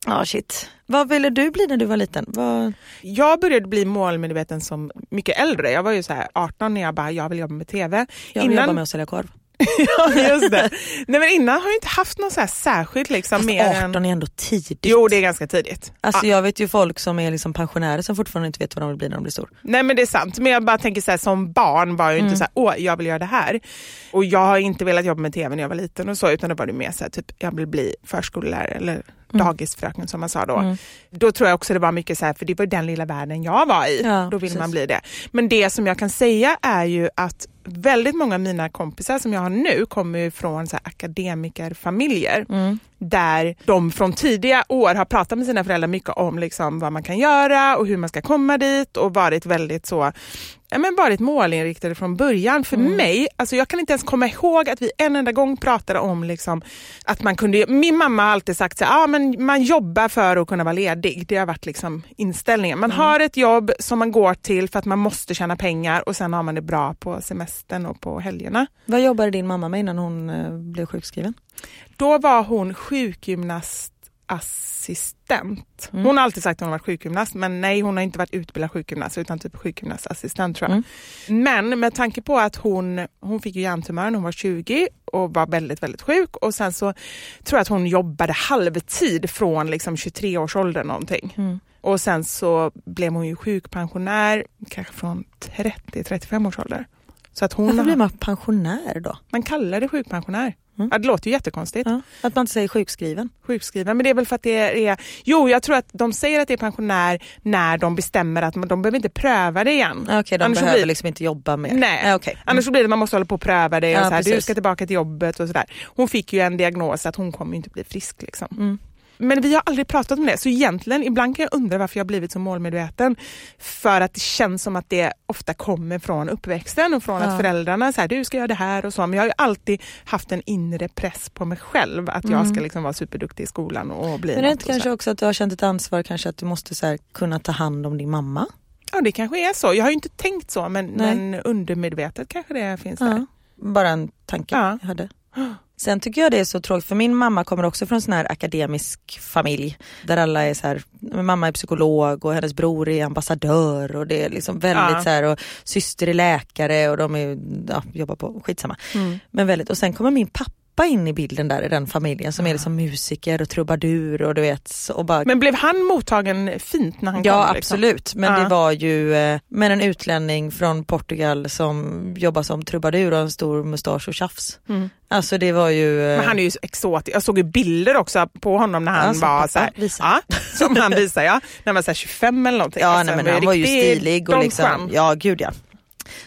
Ja shit. Vad ville du bli när du var liten? Vad... jag började bli målmedveten som mycket äldre. Jag var ju så här 18 när jag bara, jag vill jobba med TV. Jag vill jobba med att sälja korv. [LAUGHS] ja, just det. Nej, men innan har jag inte haft något så här särskilt. Liksom, Fast mer 18 än... är ändå tidigt. Jo, det är ganska tidigt. Alltså Ja. jag vet ju folk som är liksom pensionärer som fortfarande inte vet vad de vill bli när de blir stor. Nej men det är sant, men jag bara tänker så här, som barn var jag ju Mm. inte så här, åh jag vill göra det här. Och jag har inte velat jobba med tv när jag var liten och så, utan det var det mer så här, typ jag vill bli förskollärare eller Mm. dagisfröken som man sa då. Då tror jag också det var mycket så här, för det var den lilla världen jag var i. Ja, då vill precis. man bli det. Men det som jag kan säga är ju att väldigt många av mina kompisar som jag har nu kommer från så akademikerfamiljer Mm. Där de från tidiga år har pratat med sina föräldrar mycket om liksom vad man kan göra och hur man ska komma dit och varit väldigt så ja, men varit målinriktade från början. För mig, alltså jag kan inte ens komma ihåg att vi en enda gång pratade om liksom att man kunde, min mamma har alltid sagt att ah, men man jobbar för att kunna vara ledig. Det har varit liksom inställningen. Man har ett jobb som man går till för att man måste tjäna pengar och sen har man det bra på semestern och på helgerna. Vad jobbade din mamma med innan hon eh, blev sjukskriven? Då var hon sjukgymnastassistent. Hon har alltid sagt att hon har varit sjukgymnast men nej hon har inte varit utbildad sjukgymnast utan typ sjukgymnastassistent tror jag. Men med tanke på att hon, hon fick ju hjärntumör när hon var 20 och var väldigt väldigt sjuk och sen så tror jag att hon jobbade halvtid från liksom 23 års ålder någonting. Och sen så blev hon ju sjukpensionär kanske från 30-35 års ålder. Så att hon Varför har- blir man pensionär då? man kallar det sjukpensionär. Mm. Ja, det låter ju jättekonstigt. Ja. Att man inte säger sjukskriven. Sjukskriven, men det är väl för att det är... Jo, jag tror att de säger att det är pensionär när de bestämmer att man, de behöver inte pröva det igen. Ja, Okej, de Annars behöver blir- liksom inte jobba mer. Nej, Ja, okej. annars så blir det man måste hålla på och pröva det. Och Ja, så här, du ska tillbaka till jobbet och sådär. Hon fick ju en diagnos att hon kommer inte bli frisk. Liksom. Mm. Men vi har aldrig pratat om det, så egentligen ibland kan jag undra varför jag har blivit så målmedveten. För att det känns som att det ofta kommer från uppväxten och från Ja. att föräldrarna säger du ska göra det här och så. Men jag har ju alltid haft en inre press på mig själv att jag ska liksom vara superduktig i skolan och bli Mm. Men det är inte kanske också att du har känt ett ansvar kanske att du måste så här, kunna ta hand om din mamma? Ja det kanske är så. Jag har ju inte tänkt så men, men undermedvetet kanske det finns där. Ja. Bara en tanke Ja. jag hade. Sen tycker jag det är så tråkigt för min mamma kommer också från en sån här akademisk familj där alla är så här, mamma är psykolog och hennes bror är ambassadör och det är liksom väldigt Ja. så här och syster är läkare och de är, ja, jobbar på, skitsamma. Mm. Men väldigt, och sen kommer min pappa in i bilden där i den familjen som är liksom musiker och trubadur och du vet och bara Men blev han mottagen fint när han Ja kom? liksom? absolut, men Ja. det var ju eh, men en utlänning från Portugal som jobbar som trubadur och en stor mustasch och tjafs. Mm. Alltså det var ju... eh, Men han är ju exotisk. Jag såg ju bilder också på honom när han Ja, var pappa så här, ja, som han [LAUGHS] visar ja, när han var så här 25 eller någonting. Ja Alltså, nej, men han var ju stilig och liksom, ja gud ja.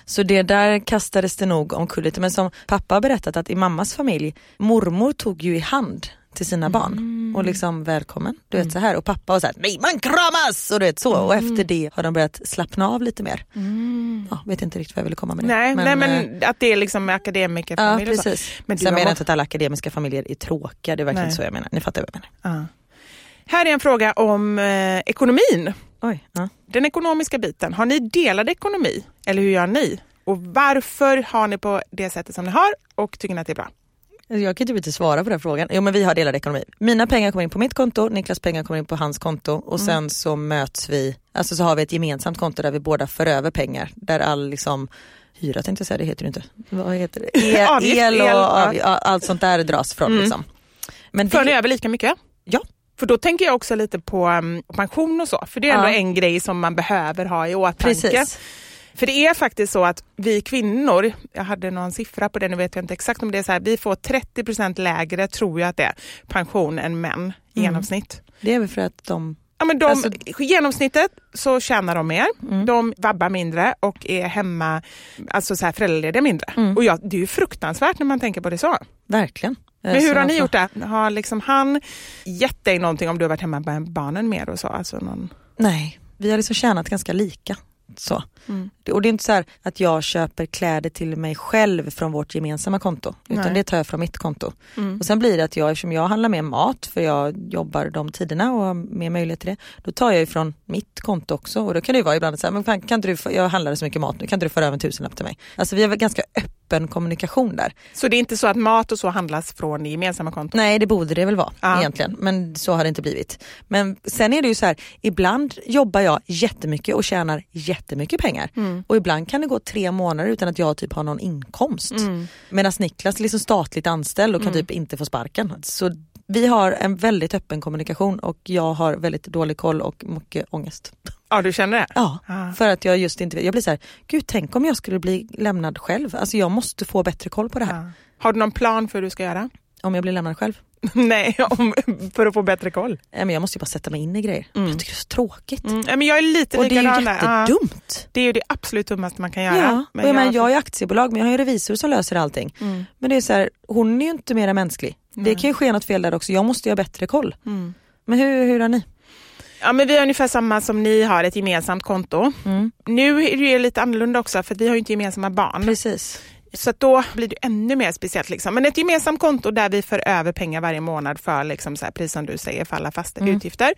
Så det där kastades det nog omkull lite men som pappa har berättat att i mammas familj, mormor tog ju i hand till sina barn och liksom välkommen, du vet så här och pappa var så här, nej man kramas och du vet så och efter det har de börjat slappna av lite mer. Ja, vet inte riktigt vad jag ville komma med det. Nej, nej eh, men att det är liksom Ja akademikerfamilj och så. precis. Men Sen menar jag inte att alla akademiska familjer är tråkiga, det är verkligen Nej. så jag menar. Ni fattar vad jag menar. Ja. Här är en fråga om eh, ekonomin. Oj, ja. Den ekonomiska biten. Har ni delad ekonomi? Eller hur gör ni? Och varför har ni på det sättet som ni har och tycker ni att det är bra? Jag kan typ inte svara på den frågan. Jo men vi har delad ekonomi. Mina pengar kommer in på mitt konto, Niklas pengar kommer in på hans konto och Mm. sen så möts vi, alltså så har vi ett gemensamt konto där vi båda för över pengar. Där all liksom Hyra tänkte jag säga, det heter det inte. Vad heter det? [LAUGHS] El, el och el, ja, allt sånt där dras från Mm. liksom. Men För ni det, över lika mycket? Ja. För då tänker jag också lite på um, pension och så. För det är ändå Ja. en grej som man behöver ha i åtanke. precis. För det är faktiskt så att vi kvinnor, jag hade någon siffra på det, nu vet jag inte exakt om det är så här, vi får 30% lägre, tror jag att det är, pension än män i genomsnitt. Det är väl för att de, Ja, men de, Alltså- genomsnittet så tjänar de mer, Mm. de vabbar mindre och är hemma, alltså så här föräldralediga mindre. Mm. Och ja, det är ju fruktansvärt när man tänker på det så. verkligen. Men hur har ni får- gjort det? Har liksom han gett dig någonting om du har varit hemma med barnen mer och så? Alltså någon... Nej, vi har liksom tjänat ganska lika. Så. Mm. Det- Och det är inte så här att jag köper kläder till mig själv från vårt gemensamma konto. Utan Nej. det tar jag från mitt konto. Mm. Och sen blir det att jag, eftersom jag handlar mer mat för jag jobbar de tiderna och har mer möjlighet till det. Då tar jag ifrån mitt konto också. Och då kan det ju vara ibland så här, men fan, kan du, jag handlade så mycket mat nu, kan inte du föra över en tusenlapp till mig? Alltså vi väl ganska öppen kommunikation där. Så det är inte så att mat och så handlas från det gemensamma kontot? Nej det borde det väl vara Ja. egentligen men så har det inte blivit. Men sen är det ju så här, ibland jobbar jag jättemycket och tjänar jättemycket pengar Mm. och ibland kan det gå tre månader utan att jag typ har någon inkomst. Mm. Medan Niklas är liksom statligt anställd och kan typ inte få sparken. Så vi har en väldigt öppen kommunikation och jag har väldigt dålig koll och mycket ångest. Ja, du känner det? Ja, Ah. för att jag just inte vet. Jag blir så här, gud tänk om jag skulle bli lämnad själv. Alltså jag måste få bättre koll på det här. Ja. Har du någon plan för hur du ska göra? Om jag blir lämnad själv. [LAUGHS] Nej, om, för att få bättre koll. Nej, men jag måste ju bara sätta mig in i grejer. Mm. Jag tycker det är så tråkigt. Mm. Men jag är lite Och det är ju där. Ja. jättedumt. Det är ju det absolut dummaste man kan göra. Ja, Men och jag, menar, jag är aktiebolag men jag har ju revisor som löser allting. Mm. Men det är så här, hon är ju inte mer mänsklig. Det kan ju ske något fel där också, jag måste ju ha bättre koll. Mm. Men hur, hur har ni? Ja, men vi har ungefär samma som ni har, ett gemensamt konto. Mm. Nu är det lite annorlunda också för vi har ju inte gemensamma barn. Precis. Så då blir det ännu mer speciellt. Liksom. Men ett gemensamt konto där vi för över pengar varje månad för, liksom, så här, precis som du säger, för alla fasta Mm. utgifter.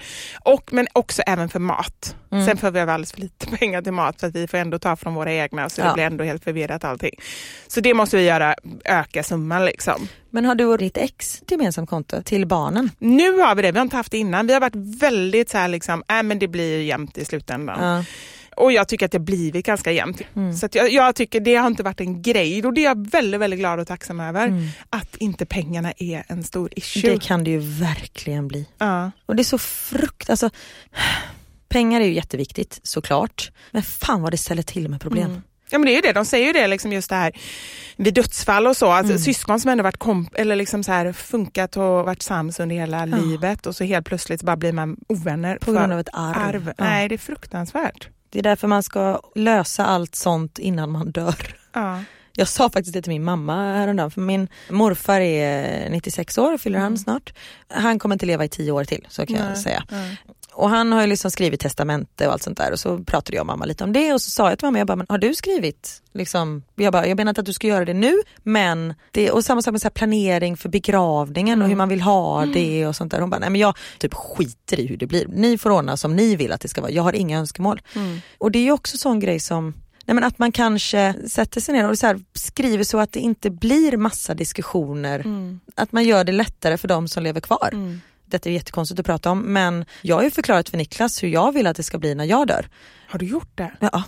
Och, men också även för mat. Mm. Sen får vi över alldeles för lite [LAUGHS] pengar till mat för att vi får ändå ta från våra egna så det Ja. blir ändå helt förvirrat allting. Så det måste vi göra, öka summan liksom. Men har du och ditt ex ett gemensamt konto till barnen? Nu har vi det, vi har inte haft det innan. Vi har varit väldigt så här liksom, äh, men det blir jämnt i slutändan. Ja. Och jag tycker att det har blivit ganska jämnt. Mm. Så att jag, jag tycker det har inte varit en grej och det är jag väldigt, väldigt glad och tacksam över. Mm. Att inte pengarna är en stor issue. Det kan det ju verkligen bli. ja. Och det är så frukt, alltså pengar är ju jätteviktigt såklart. Men fan vad det ställer till med problem. Mm. Ja men det är ju det, de säger ju det liksom just det här vid dödsfall och så, alltså Mm. syskon som ändå varit komp eller liksom så här funkat och varit sams under hela Ja. livet och så helt plötsligt bara blir man ovänner. På grund av ett arv. Ja. Nej det är fruktansvärt. Det är därför man ska lösa allt sånt innan man dör. Ja. Jag sa faktiskt det till min mamma häromdagen för min morfar är 96 år, fyller han snart. Han kommer inte leva i 10 år till så kan Nej. jag säga. Nej. Och han har ju liksom skrivit testamente och allt sånt där och så pratade jag och mamma lite om det och så sa jag till mamma, jag bara, men har du skrivit? Liksom, jag, bara, jag menar inte att du ska göra det nu men, det, och samma sak med så planering för begravningen och hur man vill ha det och sånt där. Hon bara, nej men jag typ skiter i hur det blir. Ni får ordna som ni vill att det ska vara, jag har inga önskemål. Och det är ju också sån grej som Nej, men att man kanske sätter sig ner och så här, skriver så att det inte blir massa diskussioner. Att man gör det lättare för de som lever kvar. Detta är jättekonstigt att prata om men jag har ju förklarat för Niklas hur jag vill att det ska bli när jag dör. Har du gjort det? Ja.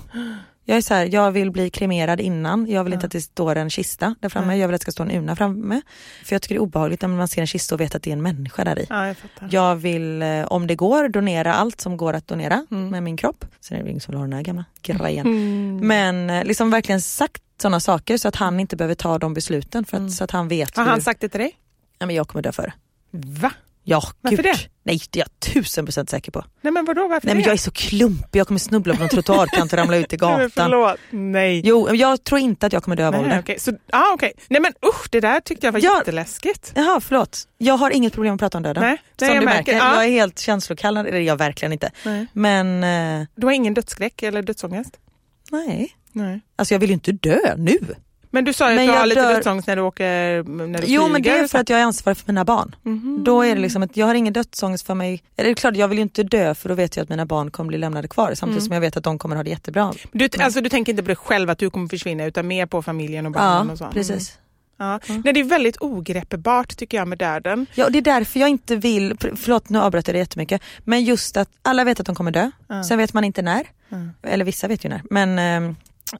Jag är så här, jag vill bli kremerad innan, jag vill inte att det står en kista där framme, jag vill att det ska stå en urna framme. För jag tycker det är obehagligt när man ser en kista och vet att det är en människa där i. Ja jag. Jag vill, eh, om det går, donera allt som går att donera Mm. med min kropp. Sen är det ingen som vill ha den här gamla grejen. Men eh, liksom verkligen sagt sådana saker så att han inte behöver ta de besluten för att, så att han vet. Har hur- han sagt det till dig? ja, men jag kommer dö före. Va? Ja, Varför gud. det? Nej, det är jag tusen procent säker på. Nej men vadå varför Nej, men det? jag är så klumpig, jag kommer snubbla på någon trottoarkant och ramla ut i [LAUGHS] Nej, gatan. Förlåt. Nej. Jo, jag tror inte att jag kommer dö av Nej, ålder. Så, ah, okej. Nej men usch, det där tyckte jag var Ja. jätteläskigt. Jaha, förlåt. Jag har inget problem att prata om döden. Nej, nej, Som jag du märker. märker, Ja. jag är helt känslokall, eller jag verkligen inte. Nej. Men eh, Du har ingen dödsskräck eller dödsångest? nej, Nej. alltså jag vill ju inte dö nu. Men du sa ju att Men du har lite dör- dödsångest när du åker när du Jo men det flyger är för att jag är ansvarig för mina barn. Mhm. Då är det liksom att jag har ingen dödsångest för mig. Eller det är klart jag vill ju inte dö för då vet jag att mina barn kommer bli lämnade kvar samtidigt Mm. som jag vet att de kommer ha det jättebra. Du, alltså, du tänker inte på dig själv att du kommer försvinna utan mer på familjen och barnen Ja och så? Mm. precis. Ja. Nej, det är väldigt ogreppbart tycker jag med döden. Ja och det är därför jag inte vill, för- förlåt nu avbröt jag det jättemycket, men just att alla vet att de kommer dö, Ja. sen vet man inte när, Mm. eller vissa vet ju när, men ehm,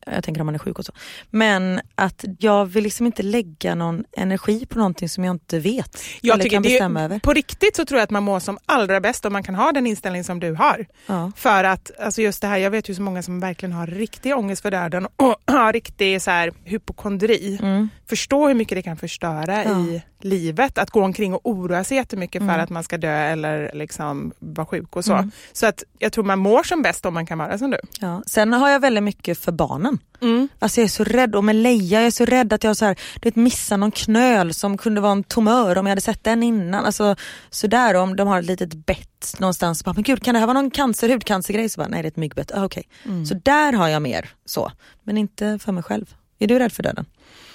jag tänker om man är sjuk och så. Men att jag vill liksom inte lägga någon energi på någonting som jag inte vet Jag eller kan det är- bestämma över. På riktigt så tror jag att man mår som allra bäst om man kan ha den inställning som du har. Ja. För att alltså just det här, jag vet ju så många som verkligen har riktig ångest för döden och [CLEARS THROAT] har riktig så här, hypokondri. Mm. Förstå hur mycket det kan förstöra Ja. i livet. Att gå omkring och oroa sig jättemycket för Mm. att man ska dö eller liksom vara sjuk och så. Mm. Så att jag tror man mår som bäst om man kan vara som du. Ja. Sen har jag väldigt mycket för barnen. Mm. Alltså jag är så rädd, och med Leia jag är så rädd att jag så här, du vet, missar någon knöl som kunde vara en tumör om jag hade sett den innan. Alltså, sådär om de har ett litet bett någonstans, bara, men gud kan det här vara någon cancer, hudcancergrej? Så bara, nej det är ett myggbett, ah, okej. Så där har jag mer så, men inte för mig själv. Är du rädd för döden?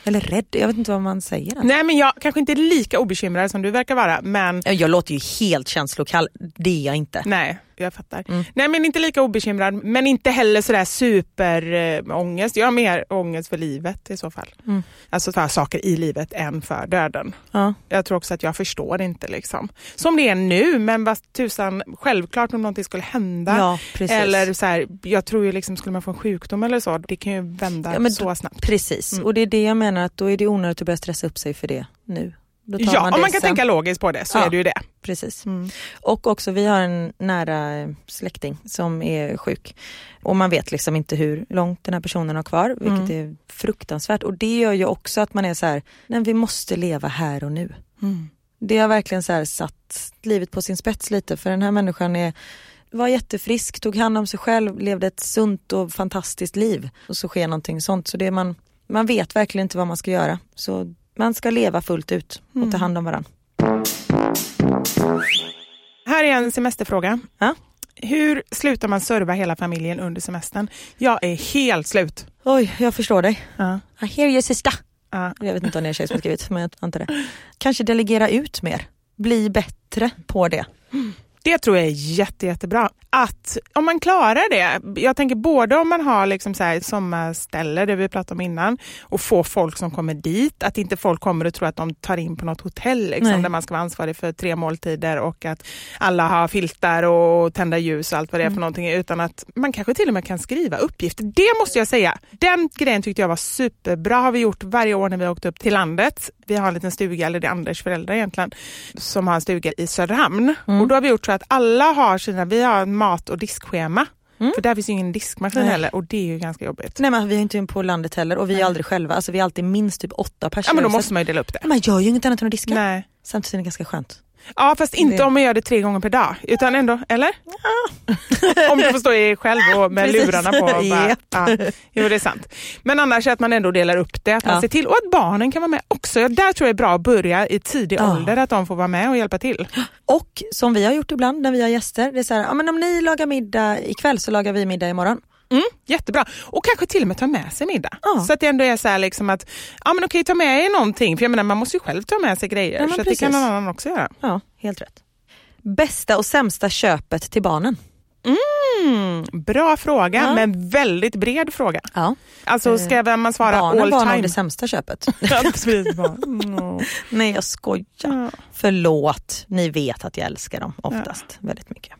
Eller rädd, jag vet inte vad man säger. ens. Nej men jag kanske inte är lika obekymrad som du verkar vara men Ja, Jag låter ju helt känslokall, det är jag inte. Nej, jag fattar. Mm. Nej men inte lika obekymrad men inte heller sådär superångest. Jag har mer ångest för livet i så fall. Mm. Alltså för saker i livet än för döden. Ja. Jag tror också att jag förstår inte liksom. Som det är nu men vad tusan, självklart om någonting skulle hända. Ja. Eller så här, jag tror ju liksom skulle man få en sjukdom eller så, det kan ju vända Ja, så snabbt. Precis, Mm. och det är det jag menar att då är det onödigt att börja stressa upp sig för det nu. Ja, man om man kan sen. tänka logiskt på det så Ja. är det ju det. Precis. Mm. Och också vi har en nära eh, släkting som är sjuk. Och man vet liksom inte hur långt den här personen har kvar, vilket Mm. är fruktansvärt. Och det gör ju också att man är så här, nej vi måste leva här och nu. Mm. Det har verkligen så satt livet på sin spets lite för den här människan är var jättefrisk, tog hand om sig själv, levde ett sunt och fantastiskt liv. Och så sker någonting sånt. Så det man, man vet verkligen inte vad man ska göra. Så man ska leva fullt ut och Mm. ta hand om varandra. Här är en semesterfråga. Ja. Hur slutar man serva hela familjen under semestern? Jag är helt slut. Oj, jag förstår dig. Ja. I hear you sister. Ja. Jag vet inte om det är en tjej som har skrivit, men jag antar det. Kanske delegera ut mer. Bli bättre på det. Det tror jag är jätte, jättebra. Att om man klarar det, jag tänker både om man har liksom så här sommarställe, det vi pratade om innan, och få folk som kommer dit, att inte folk kommer och tror att de tar in på något hotell liksom, Nej. där man ska vara ansvarig för tre måltider och att alla har filtar och tända ljus och allt vad det är för någonting, utan att man kanske till och med kan skriva uppgifter. Det måste jag säga, den grejen tyckte jag var superbra, har vi gjort varje år när vi har åkt upp till landet. Vi har en liten stuga, eller det är Anders föräldrar egentligen, som har en stuga i Söderhamn. Och då har vi gjort så att alla har sina, vi har en mat och diskschema. För där finns ju ingen diskmaskin Nej. heller och det är ju ganska jobbigt. Nej men vi är inte på landet heller och vi är aldrig själva. Alltså vi är alltid minst typ åtta personer. Ja men då måste man ju dela upp det. Man gör ju inget annat än att diska. Nej. Samtidigt är det ganska skönt. Ja fast inte Det- om man gör det tre gånger per dag. Utan ändå, eller? [LAUGHS] om du får stå i själv och med Precis. lurarna på. Bara, ja, jo det är sant. Men annars att man ändå delar upp det. Att man Ja. ser till, och att barnen kan vara med också. Ja, där tror jag är bra att börja i tidig Ja. ålder. Att de får vara med och hjälpa till. Och som vi har gjort ibland när vi har gäster, det är så här, ja, men om ni lagar middag ikväll så lagar vi middag imorgon. Mm, jättebra. Och kanske till och med ta med sig middag. Ja. Så att det ändå är så liksom att, ja men okej ta med er någonting. För jag menar man måste ju själv ta med sig grejer. Ja, så det kan någon annan också göra. Ja, helt rätt. Bästa och sämsta köpet till barnen? Mm, bra fråga, Ja. men väldigt bred fråga. Ja. Alltså ska man svara Barnen all var nog time? det sämsta köpet. [LAUGHS] Ja, mm. Nej jag skojar. Ja. Förlåt, ni vet att jag älskar dem oftast väldigt mycket.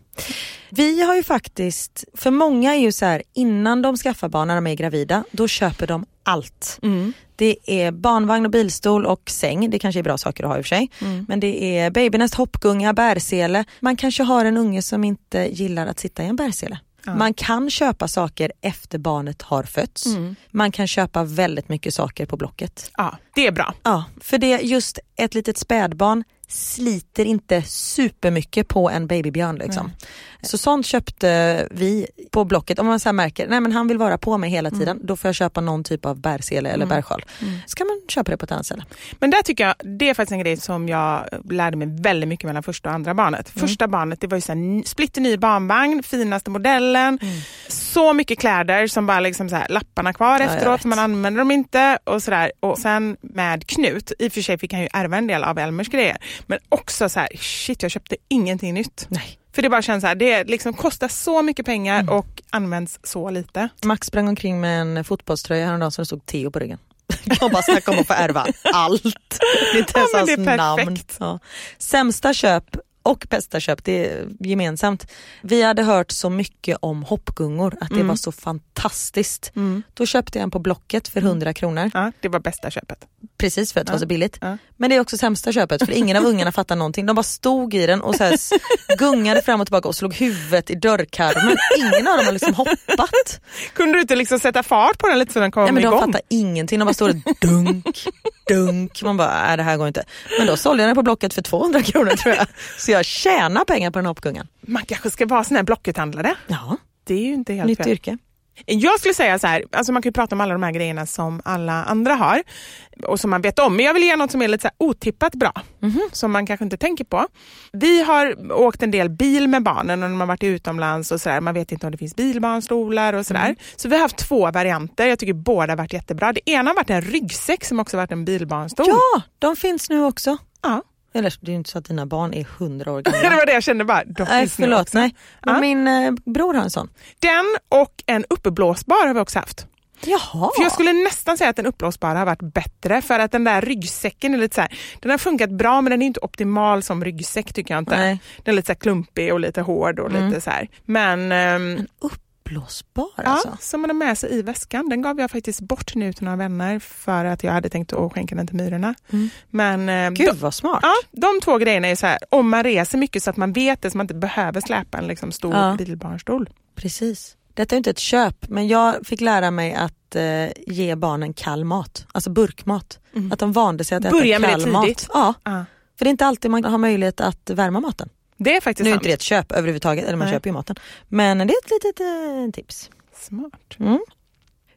Vi har ju faktiskt, för många är ju så här innan de skaffar barn när de är gravida, då köper de allt. Mm. Det är barnvagn och bilstol och säng, det kanske är bra saker att ha i och för sig. Mm. Men det är babynest, hoppgunga, bärsele. Man kanske har en unge som inte gillar att sitta i en bärsele. Ja. Man kan köpa saker efter barnet har fötts. Mm. Man kan köpa väldigt mycket saker på Blocket. Ja, det är bra. Ja, för det just ett litet spädbarn sliter inte supermycket på en babybjörn. Liksom. Så sånt köpte vi på Blocket. Om man så märker nej men han vill vara på mig hela tiden, då får jag köpa någon typ av bärsele eller bärsjal. Så kan man köpa det på ett annat ställe. Men där tycker jag, det är faktiskt en grej som jag lärde mig väldigt mycket mellan första och andra barnet. Mm. Första barnet det var ju så här, splitter ny barnvagn, finaste modellen, Mm. så mycket kläder som bara liksom så här, lapparna kvar jag efteråt, man använder dem inte. Och, så där. och sen med Knut, i och för sig fick han ju ärva en del av Elmers grejer, men också så här, shit jag köpte ingenting nytt. Nej. För det bara känns så här, det liksom kostar så mycket pengar Mm. och används så lite. Max sprang omkring med en fotbollströja häromdagen som det stod Theo på ryggen. [LAUGHS] Jag bara snackar om att få ärva allt. Det är inte ens Ja, hans namn. Ja. Sämsta köp och bästa köp, det är gemensamt. Vi hade hört så mycket om hoppgungor, att det Mm. var så fantastiskt. Då köpte jag en på Blocket för 100 kronor. Ja, det var bästa köpet. Precis för att det var så billigt. Ja. Men det är också sämsta köpet för ingen av ungarna fattar någonting. De bara stod i den och så här gungade fram och tillbaka och slog huvudet i dörrkarmen. Ingen av dem har liksom hoppat. Kunde du inte liksom sätta fart på den lite så den kom Nej, men de igång? fattar ingenting, de bara står och dunk, dunk. Man bara, nej det här går inte. Men då sålde jag den på Blocket för 200 kronor tror jag. Så jag tjänar pengar på den hoppgungan. Man kanske ska vara sån här Blockethandlare. Ja, Det är ju inte helt nytt fel. yrke. Jag skulle säga så här, alltså man kan ju prata om alla de här grejerna som alla andra har och som man vet om. Men jag vill ge något som är lite så otippat bra, som man kanske inte tänker på. Vi har åkt en del bil med barnen och när man varit utomlands och sådär. Man vet inte om det finns bilbarnstolar och sådär. Så vi har haft två varianter. Jag tycker båda har varit jättebra. Det ena har varit en ryggsäck som också varit en bilbarnstol. Ja, de finns nu också. Ja. Eller det är ju inte så att dina barn är 100 år [LAUGHS] Det gamla. var det jag kände bara. De Nej förlåt, nej. Men min eh, bror har en sån. Den och en uppblåsbar har vi också haft. Jaha. För jag skulle nästan säga att den uppblåsbara har varit bättre för att den där ryggsäcken är lite så här, den har funkat bra men den är inte optimal som ryggsäck tycker jag inte. Nej. Den är lite så klumpig och lite hård och lite så här. Men ehm, Uppblåsbar ja, alltså. som man har med sig i väskan. Den gav jag faktiskt bort nu till några vänner för att jag hade tänkt att skänka den till myrorna. Men ehm, Gud de, vad smart. ja, de två grejerna är så här, om man reser mycket så att man vet det så man inte behöver släpa en liksom, stor Ja. bilbarnstol. Precis. Detta är inte ett köp men jag fick lära mig att eh, ge barnen kall mat, alltså burkmat. Att de vande sig att Börja äta med det kall mat. tidigt. Ja, Ja. för det är inte alltid man har möjlighet att värma maten. Det är faktiskt Nu är sant. inte det ett köp överhuvudtaget, eller man Nej. köper ju maten. Men det är ett litet eh, tips. Smart.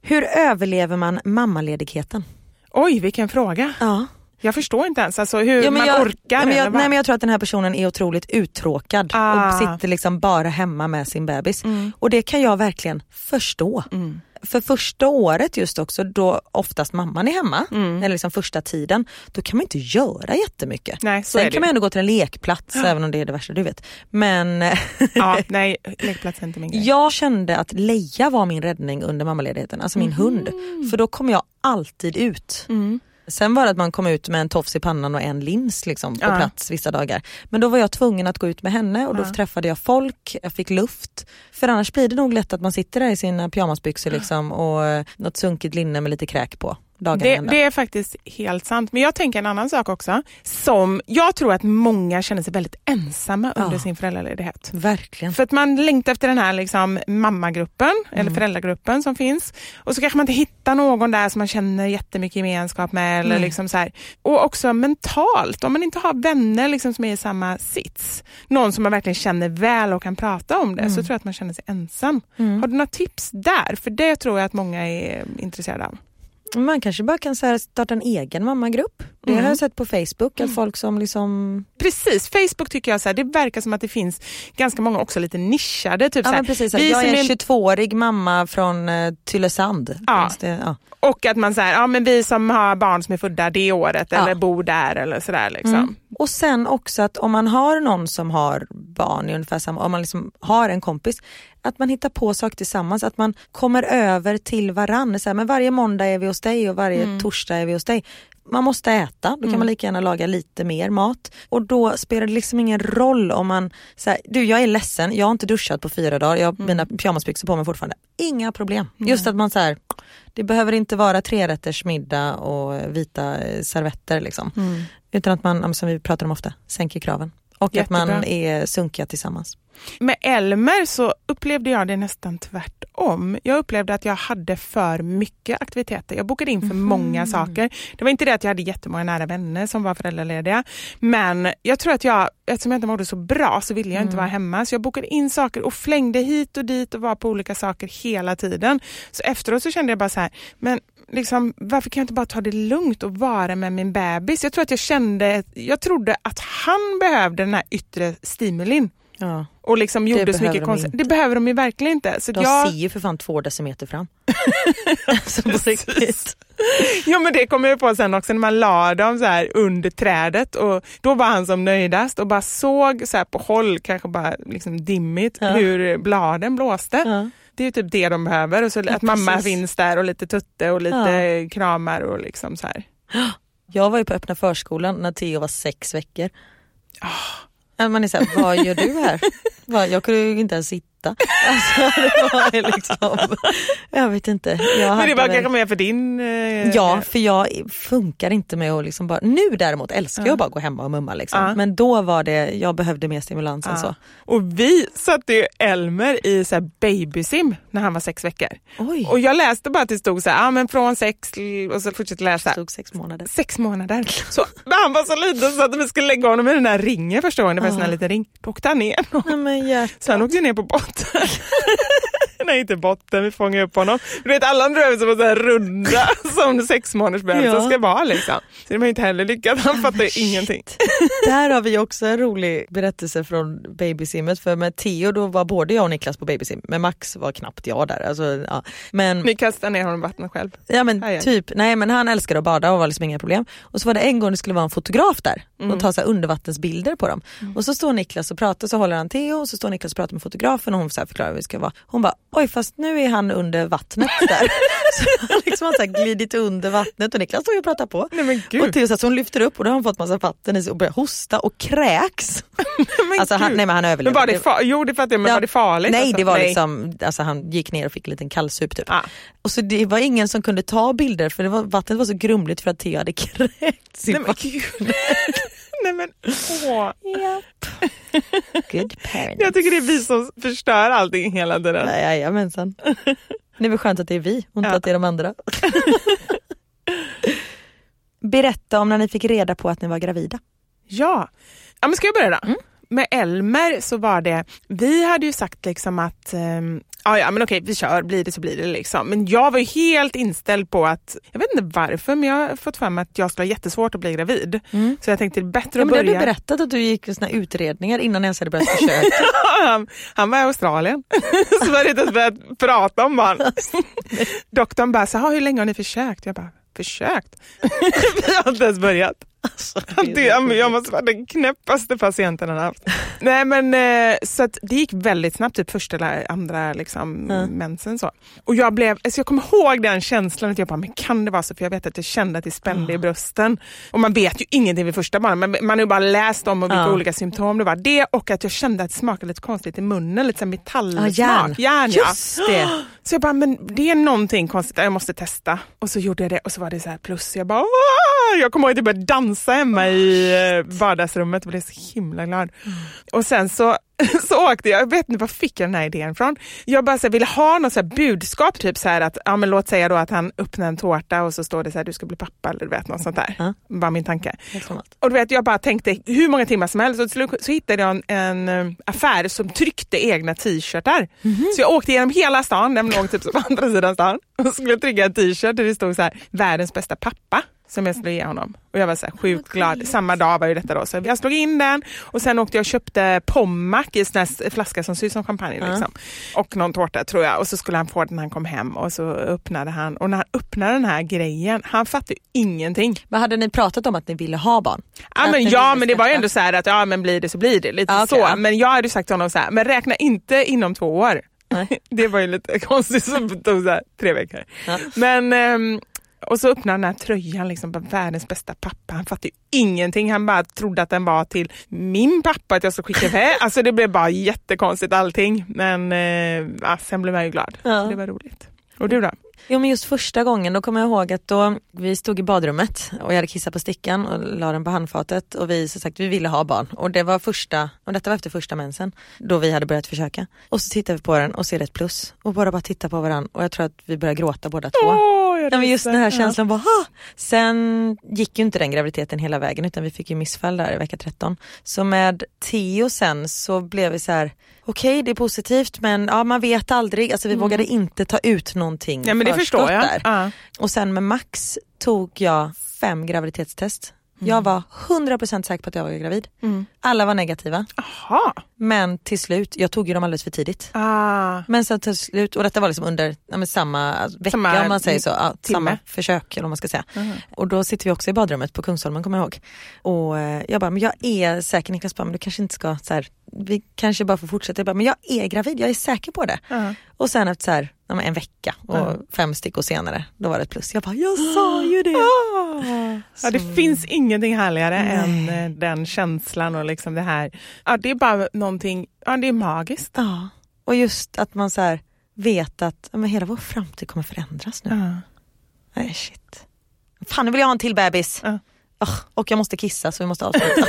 Hur överlever man mammaledigheten? Oj, vilken fråga. Ja. Jag förstår inte ens alltså, hur Ja, man jag, orkar. ja, men jag, nej, men jag tror att den här personen är otroligt uttråkad Ah. Mm. och sitter liksom bara hemma med sin bebis. Och det kan jag verkligen förstå. För första året just också då oftast mamman är hemma, eller liksom första tiden, då kan man inte göra jättemycket. Nej, så Sen kan man ändå gå till en lekplats även om det är det värsta du vet. Men ja, [LAUGHS] nej, lekplats är inte min grej. jag kände att Leia var min räddning under mammaledigheten, alltså min hund. För då kom jag alltid ut. Sen var det att man kom ut med en tofs i pannan och en lins liksom, på Ja. plats vissa dagar. Men då var jag tvungen att gå ut med henne och då träffade jag folk, jag fick luft. För annars blir det nog lätt att man sitter där i sina pyjamasbyxor liksom, och eh, något sunkigt linne med lite kräk på. Dagarna Det, ända. det är faktiskt helt sant. Men jag tänker en annan sak också. Som jag tror att många känner sig väldigt ensamma under Ja. sin föräldraledighet. Verkligen. För att man längtar efter den här liksom mammagruppen Mm. eller föräldragruppen som finns. Och så kanske man inte hittar någon där som man känner jättemycket gemenskap med. Eller Nej. liksom så här. Och också mentalt, om man inte har vänner liksom som är i samma sits. Någon som man verkligen känner väl och kan prata om det. Mm. Så tror jag att man känner sig ensam. Har du några tips där? För det tror jag att många är intresserade av. Man kanske bara kan så starta en egen mammagrupp. Det Mm. har jag sett på Facebook, att folk som liksom... Precis, Facebook tycker jag så här, det verkar som att det finns ganska många också lite nischade. Typ Ja, så här, precis, vi jag är en är- 22-årig mamma från eh, Tylösand. Ja. Det, ja. Och att man säger, ja men vi som har barn som är födda det året Ja. eller bor där eller sådär. Liksom. Mm. Och sen också att om man har någon som har barn i ungefär samma, om man liksom har en kompis, att man hittar på saker tillsammans, att man kommer över till varann. Så här, men varje måndag är vi hos dig och varje torsdag är vi hos dig. Man måste äta, då kan man lika gärna laga lite mer mat. Och då spelar det liksom ingen roll om man, här, du jag är ledsen, jag har inte duschat på fyra dagar, jag har mina pyjamasbyxor på mig fortfarande. Inga problem. Just att man så här, det behöver inte vara trerätters middag och vita eh, servetter liksom. Utan att man, som vi pratar om ofta, sänker kraven. Och Jättebra. att man är sunkiga tillsammans. Med Elmer så upplevde jag det nästan tvärtom. Jag upplevde att jag hade för mycket aktiviteter. Jag bokade in för många saker. Det var inte det att jag hade jättemånga nära vänner som var föräldralediga. Men jag tror att jag, eftersom jag inte mådde så bra så ville jag inte vara hemma. Så jag bokade in saker och flängde hit och dit och var på olika saker hela tiden. Så efteråt så kände jag bara så här, men liksom, varför kan jag inte bara ta det lugnt och vara med min bebis? Jag tror att jag kände, jag trodde att han behövde den här yttre stimulin. Ja. Och liksom gjorde så behöver mycket konstigt. Det behöver de ju verkligen inte. Så De jag, ser ju för fan två decimeter fram. Alltså på riktigt. ja, men det kom jag på sen också när man la dem så här under trädet och då var han som nöjdast och bara såg så här på håll, kanske bara liksom dimmigt, Ja. hur bladen blåste. Ja. Det är ju typ det de behöver och så att mamma precis. finns där och lite tutte och lite kramar och liksom så här. Jag var ju på öppna förskolan när Theo var sex veckor. Ja, Man är såhär, vad gör du här? [LAUGHS] Jag kunde ju inte ens sitta. Alltså, [LAUGHS] det var liksom, jag vet inte. Jag Men det var kanske mer för din... eh, Ja, för jag funkar inte med att liksom bara, nu däremot älskar jag att bara gå hemma och mumma liksom. Ja. Men då var det, jag behövde mer stimulans än Ja. så. Och vi satte ju Elmer i så babysim när han var sex veckor. Oj, Och jag läste bara att det stod så här, ah, men från sex och så fortsatte läsa. det tog sex månader. Sex månader. Så han var så liten så att vi skulle lägga honom i den här ringen första gången, det var en sån här liten ring. Då åkte han ner. Nej, men hjärtat. Så han åkte ner på botten. inte. [LAUGHS] [LAUGHS] Nej inte botten, vi fångade upp honom. Du vet alla andra som var så här runda [LAUGHS] som sex månaders bebisar Ja. ska vara liksom. Så det var inte heller lyckat, han fattade ju [LAUGHS] ingenting. Där har vi också en rolig berättelse från babysimmet för med Theo då var både jag och Niklas på babysim men Max var knappt jag där. Alltså, ja. Men, Ni kastade ner honom i vattnet själv. ja, men Aj, aj. typ, nej men han älskade att bada och var liksom inga problem. Och så var det en gång det skulle vara en fotograf där Mm. och ta så undervattensbilder på dem. Och så står Niklas och pratar så håller han Theo och så står Niklas och pratar med fotografen och hon så förklarar hur det ska vara. Hon bara oj fast nu är han under vattnet där. [LAUGHS] så han liksom har så här glidit under vattnet och Niklas står ju och pratar på. Nej men. Och Theo så, så hon lyfter upp och då har han fått massa vatten i sig och börjar hosta och kräks. [LAUGHS] men Alltså han, nej men han men överlevde. var det jo det fattar jag, men Ja. var det farligt? Nej Alltså, det var liksom, alltså han gick ner och fick en liten kallsup typ. Ja. Och så det var ingen som kunde ta bilder för det var, vattnet var så grumligt för att Theo hade kräkts i Nej men vattnet. [LAUGHS] Nej men åh. Japp. Good parenting. Jag tycker det är vi som förstör allting hela tiden. Nej, Jajamensan. Det är väl skönt att det är vi och inte Ja. att det är de andra. [LAUGHS] Berätta om när ni fick reda på att ni var gravida. Ja. ja men ska jag börja då? Mm. Med Elmer så var det, vi hade ju sagt liksom att ehm, ja, ja men okej vi kör, blir det så blir det liksom. Men jag var ju helt inställd på att, jag vet inte varför men jag har fått för mig att jag skulle ha jättesvårt att bli gravid. Så jag tänkte det är bättre Ja, att har du börja. berättat att du gick såna utredningar innan ens hade börjat försöka. [LAUGHS] han, han var i Australien. [LAUGHS] så var det inte ens börjat prata om barn. [LAUGHS] Doktorn bara, så, "Ha, hur länge har ni försökt? Jag bara, försökt? vi har inte ens börjat. Alltså, Det, men jag måste vara den knäppaste patienten han haft. Nej men eh, så att det gick väldigt snabbt, typ första eller andra liksom, Ja. mensen. Så. Och jag blev, alltså jag kommer ihåg den känslan att jag bara, men kan det vara så? För jag vet att jag kände att det spände i brösten. Och man vet ju ingenting vid första barnet, men man har ju bara läst om och vilka Ja. olika symptom det var. Det och att jag kände att det smakade lite konstigt i munnen, lite metallsmak. järn. järn ja. Just det. Så jag bara, men det är någonting konstigt, jag måste testa. Och så gjorde jag det och så var det så här plus. Jag bara, Åh! jag kommer ihåg att jag började dansa hemma i eh, vardagsrummet och blev så himla glad. Och sen så [LAUGHS] så åkte jag, jag vet inte var fick jag den här idén från. Jag bara så ville ha något så budskap, typ så att, ja men låt säga då att han öppnar en tårta och så står det så här, du ska bli pappa eller du vet något sånt där. Ja. Bara min tanke. Och du vet, jag bara tänkte hur många timmar som helst och till slut så hittade jag en, en eh, affär som tryckte egna t-shirtar. Så jag åkte genom hela stan, den låg typ på [LAUGHS] andra sidan stan och skulle trycka en t-shirt där det stod så här, världens bästa pappa som jag skulle ge honom. Och jag var så här sjukt glad. Samma dag var ju detta då. Så jag slog in den och sen åkte jag och köpte Pommac i sån här flaska som ser ut som champagne. Liksom. Och någon tårta tror jag. Och så skulle han få den när han kom hem och så öppnade han. Och när han öppnade den här grejen, han fattade ingenting. Vad hade ni pratat om att ni ville ha barn? Ja men, ja men det var ju ändå så här att ja men blir det så blir det. Lite Ja, okej, så. ja. Men jag hade sagt till honom så här, men räkna inte inom två år. Nej. [LAUGHS] det var ju lite [LAUGHS] konstigt det tog så här, tre veckor. Ja. Men ehm, och så öppnade han den här tröjan, liksom, världens bästa pappa. Han fattade ju ingenting. Han bara trodde att den var till min pappa, att jag skulle skicka iväg. [LAUGHS] Alltså det blev bara jättekonstigt allting. Men eh, ja, sen blev jag ju glad. Ja. Det var roligt. Och du då? Jo men just första gången då kommer jag ihåg att då vi stod i badrummet och jag hade kissat på stickan och la den på handfatet och vi som sagt vi ville ha barn och det var första, och detta var efter första mensen då vi hade börjat försöka. Och så tittar vi på den och ser ett plus och bara bara tittar på varandra och jag tror att vi börjar gråta båda två. Åh, Ja, men just den här Ja. känslan bara, "Ah!" Sen gick ju inte den graviditeten hela vägen utan vi fick ju missfall där i vecka 13. Så med Theo sen så blev vi så här, okej det är positivt men ja, man vet aldrig, alltså vi vågade inte ta ut någonting Ja men det förstår jag. Ja. Och sen med Max tog jag fem graviditetstest. Jag var 100% säker på att jag var gravid. Alla var negativa. Jaha. Men till slut, jag tog ju dem alldeles för tidigt. Ah. Men sen till slut, och detta var liksom under ja, samma vecka Samma om man säger så, ja, samma försök eller vad man ska säga. Och då sitter vi också i badrummet på Kungsholmen kommer jag ihåg. Och eh, jag bara, men jag är säker Niklas bara, men du kanske inte ska så här, vi kanske bara får fortsätta. Jag bara, men jag är gravid, jag är säker på det. Ja. Och sen efter så här, ja, en vecka och fem stickor senare, då var det ett plus. Jag bara, jag sa [GASPS] ju det. Ah. Ja, det finns ingenting härligare Nej. än eh, den känslan och liksom det här. Ja, det är bara någonting, ja det är magiskt. Ja, och just att man så här vet att men hela vår framtid kommer förändras nu. Ja. Nej shit. Fan nu vill jag ha en till bebis. Ja. Ugh, och jag måste kissa så vi måste avsluta. [LAUGHS]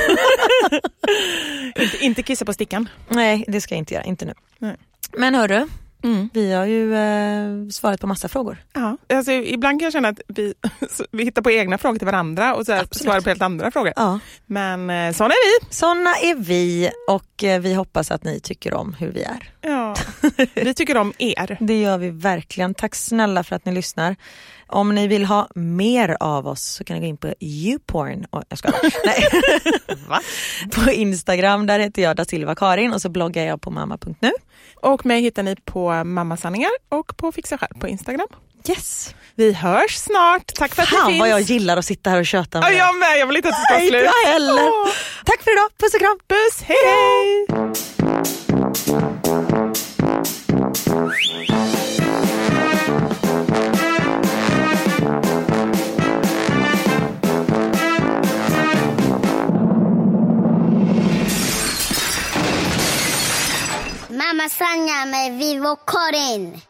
Inte, inte kissa på stickan. Nej det ska jag inte göra, inte nu. Nej. Men hörru, Mm. vi har ju eh, svarat på massa frågor. Ja. Alltså, ibland kan jag känna att vi, [LAUGHS] vi hittar på egna frågor till varandra och så här, svarar på helt andra frågor. Ja. Men eh, såna är vi. Såna är vi och eh, vi hoppas att ni tycker om hur vi är. Ja. [LAUGHS] Vi tycker om er. Det gör vi verkligen. Tack snälla för att ni lyssnar. Om ni vill ha mer av oss så kan ni gå in på youporn. Oh, jag skojar. [LAUGHS] Nej. Va? På Instagram, där heter jag da Silva Karin och så bloggar jag på mamma.nu. Och mig hittar ni på Mammasanningar och på Fixa själv på Instagram. Yes. Vi hörs snart. Tack för att Fan ni finns. vad jag gillar att sitta här och köta Ja, med er. jag med. Jag vill inte att det ska vara inte slut. jag heller. Åh. Tack för idag, puss och kram. Puss, hej hej! Mamma Sanja med Vivo Karin.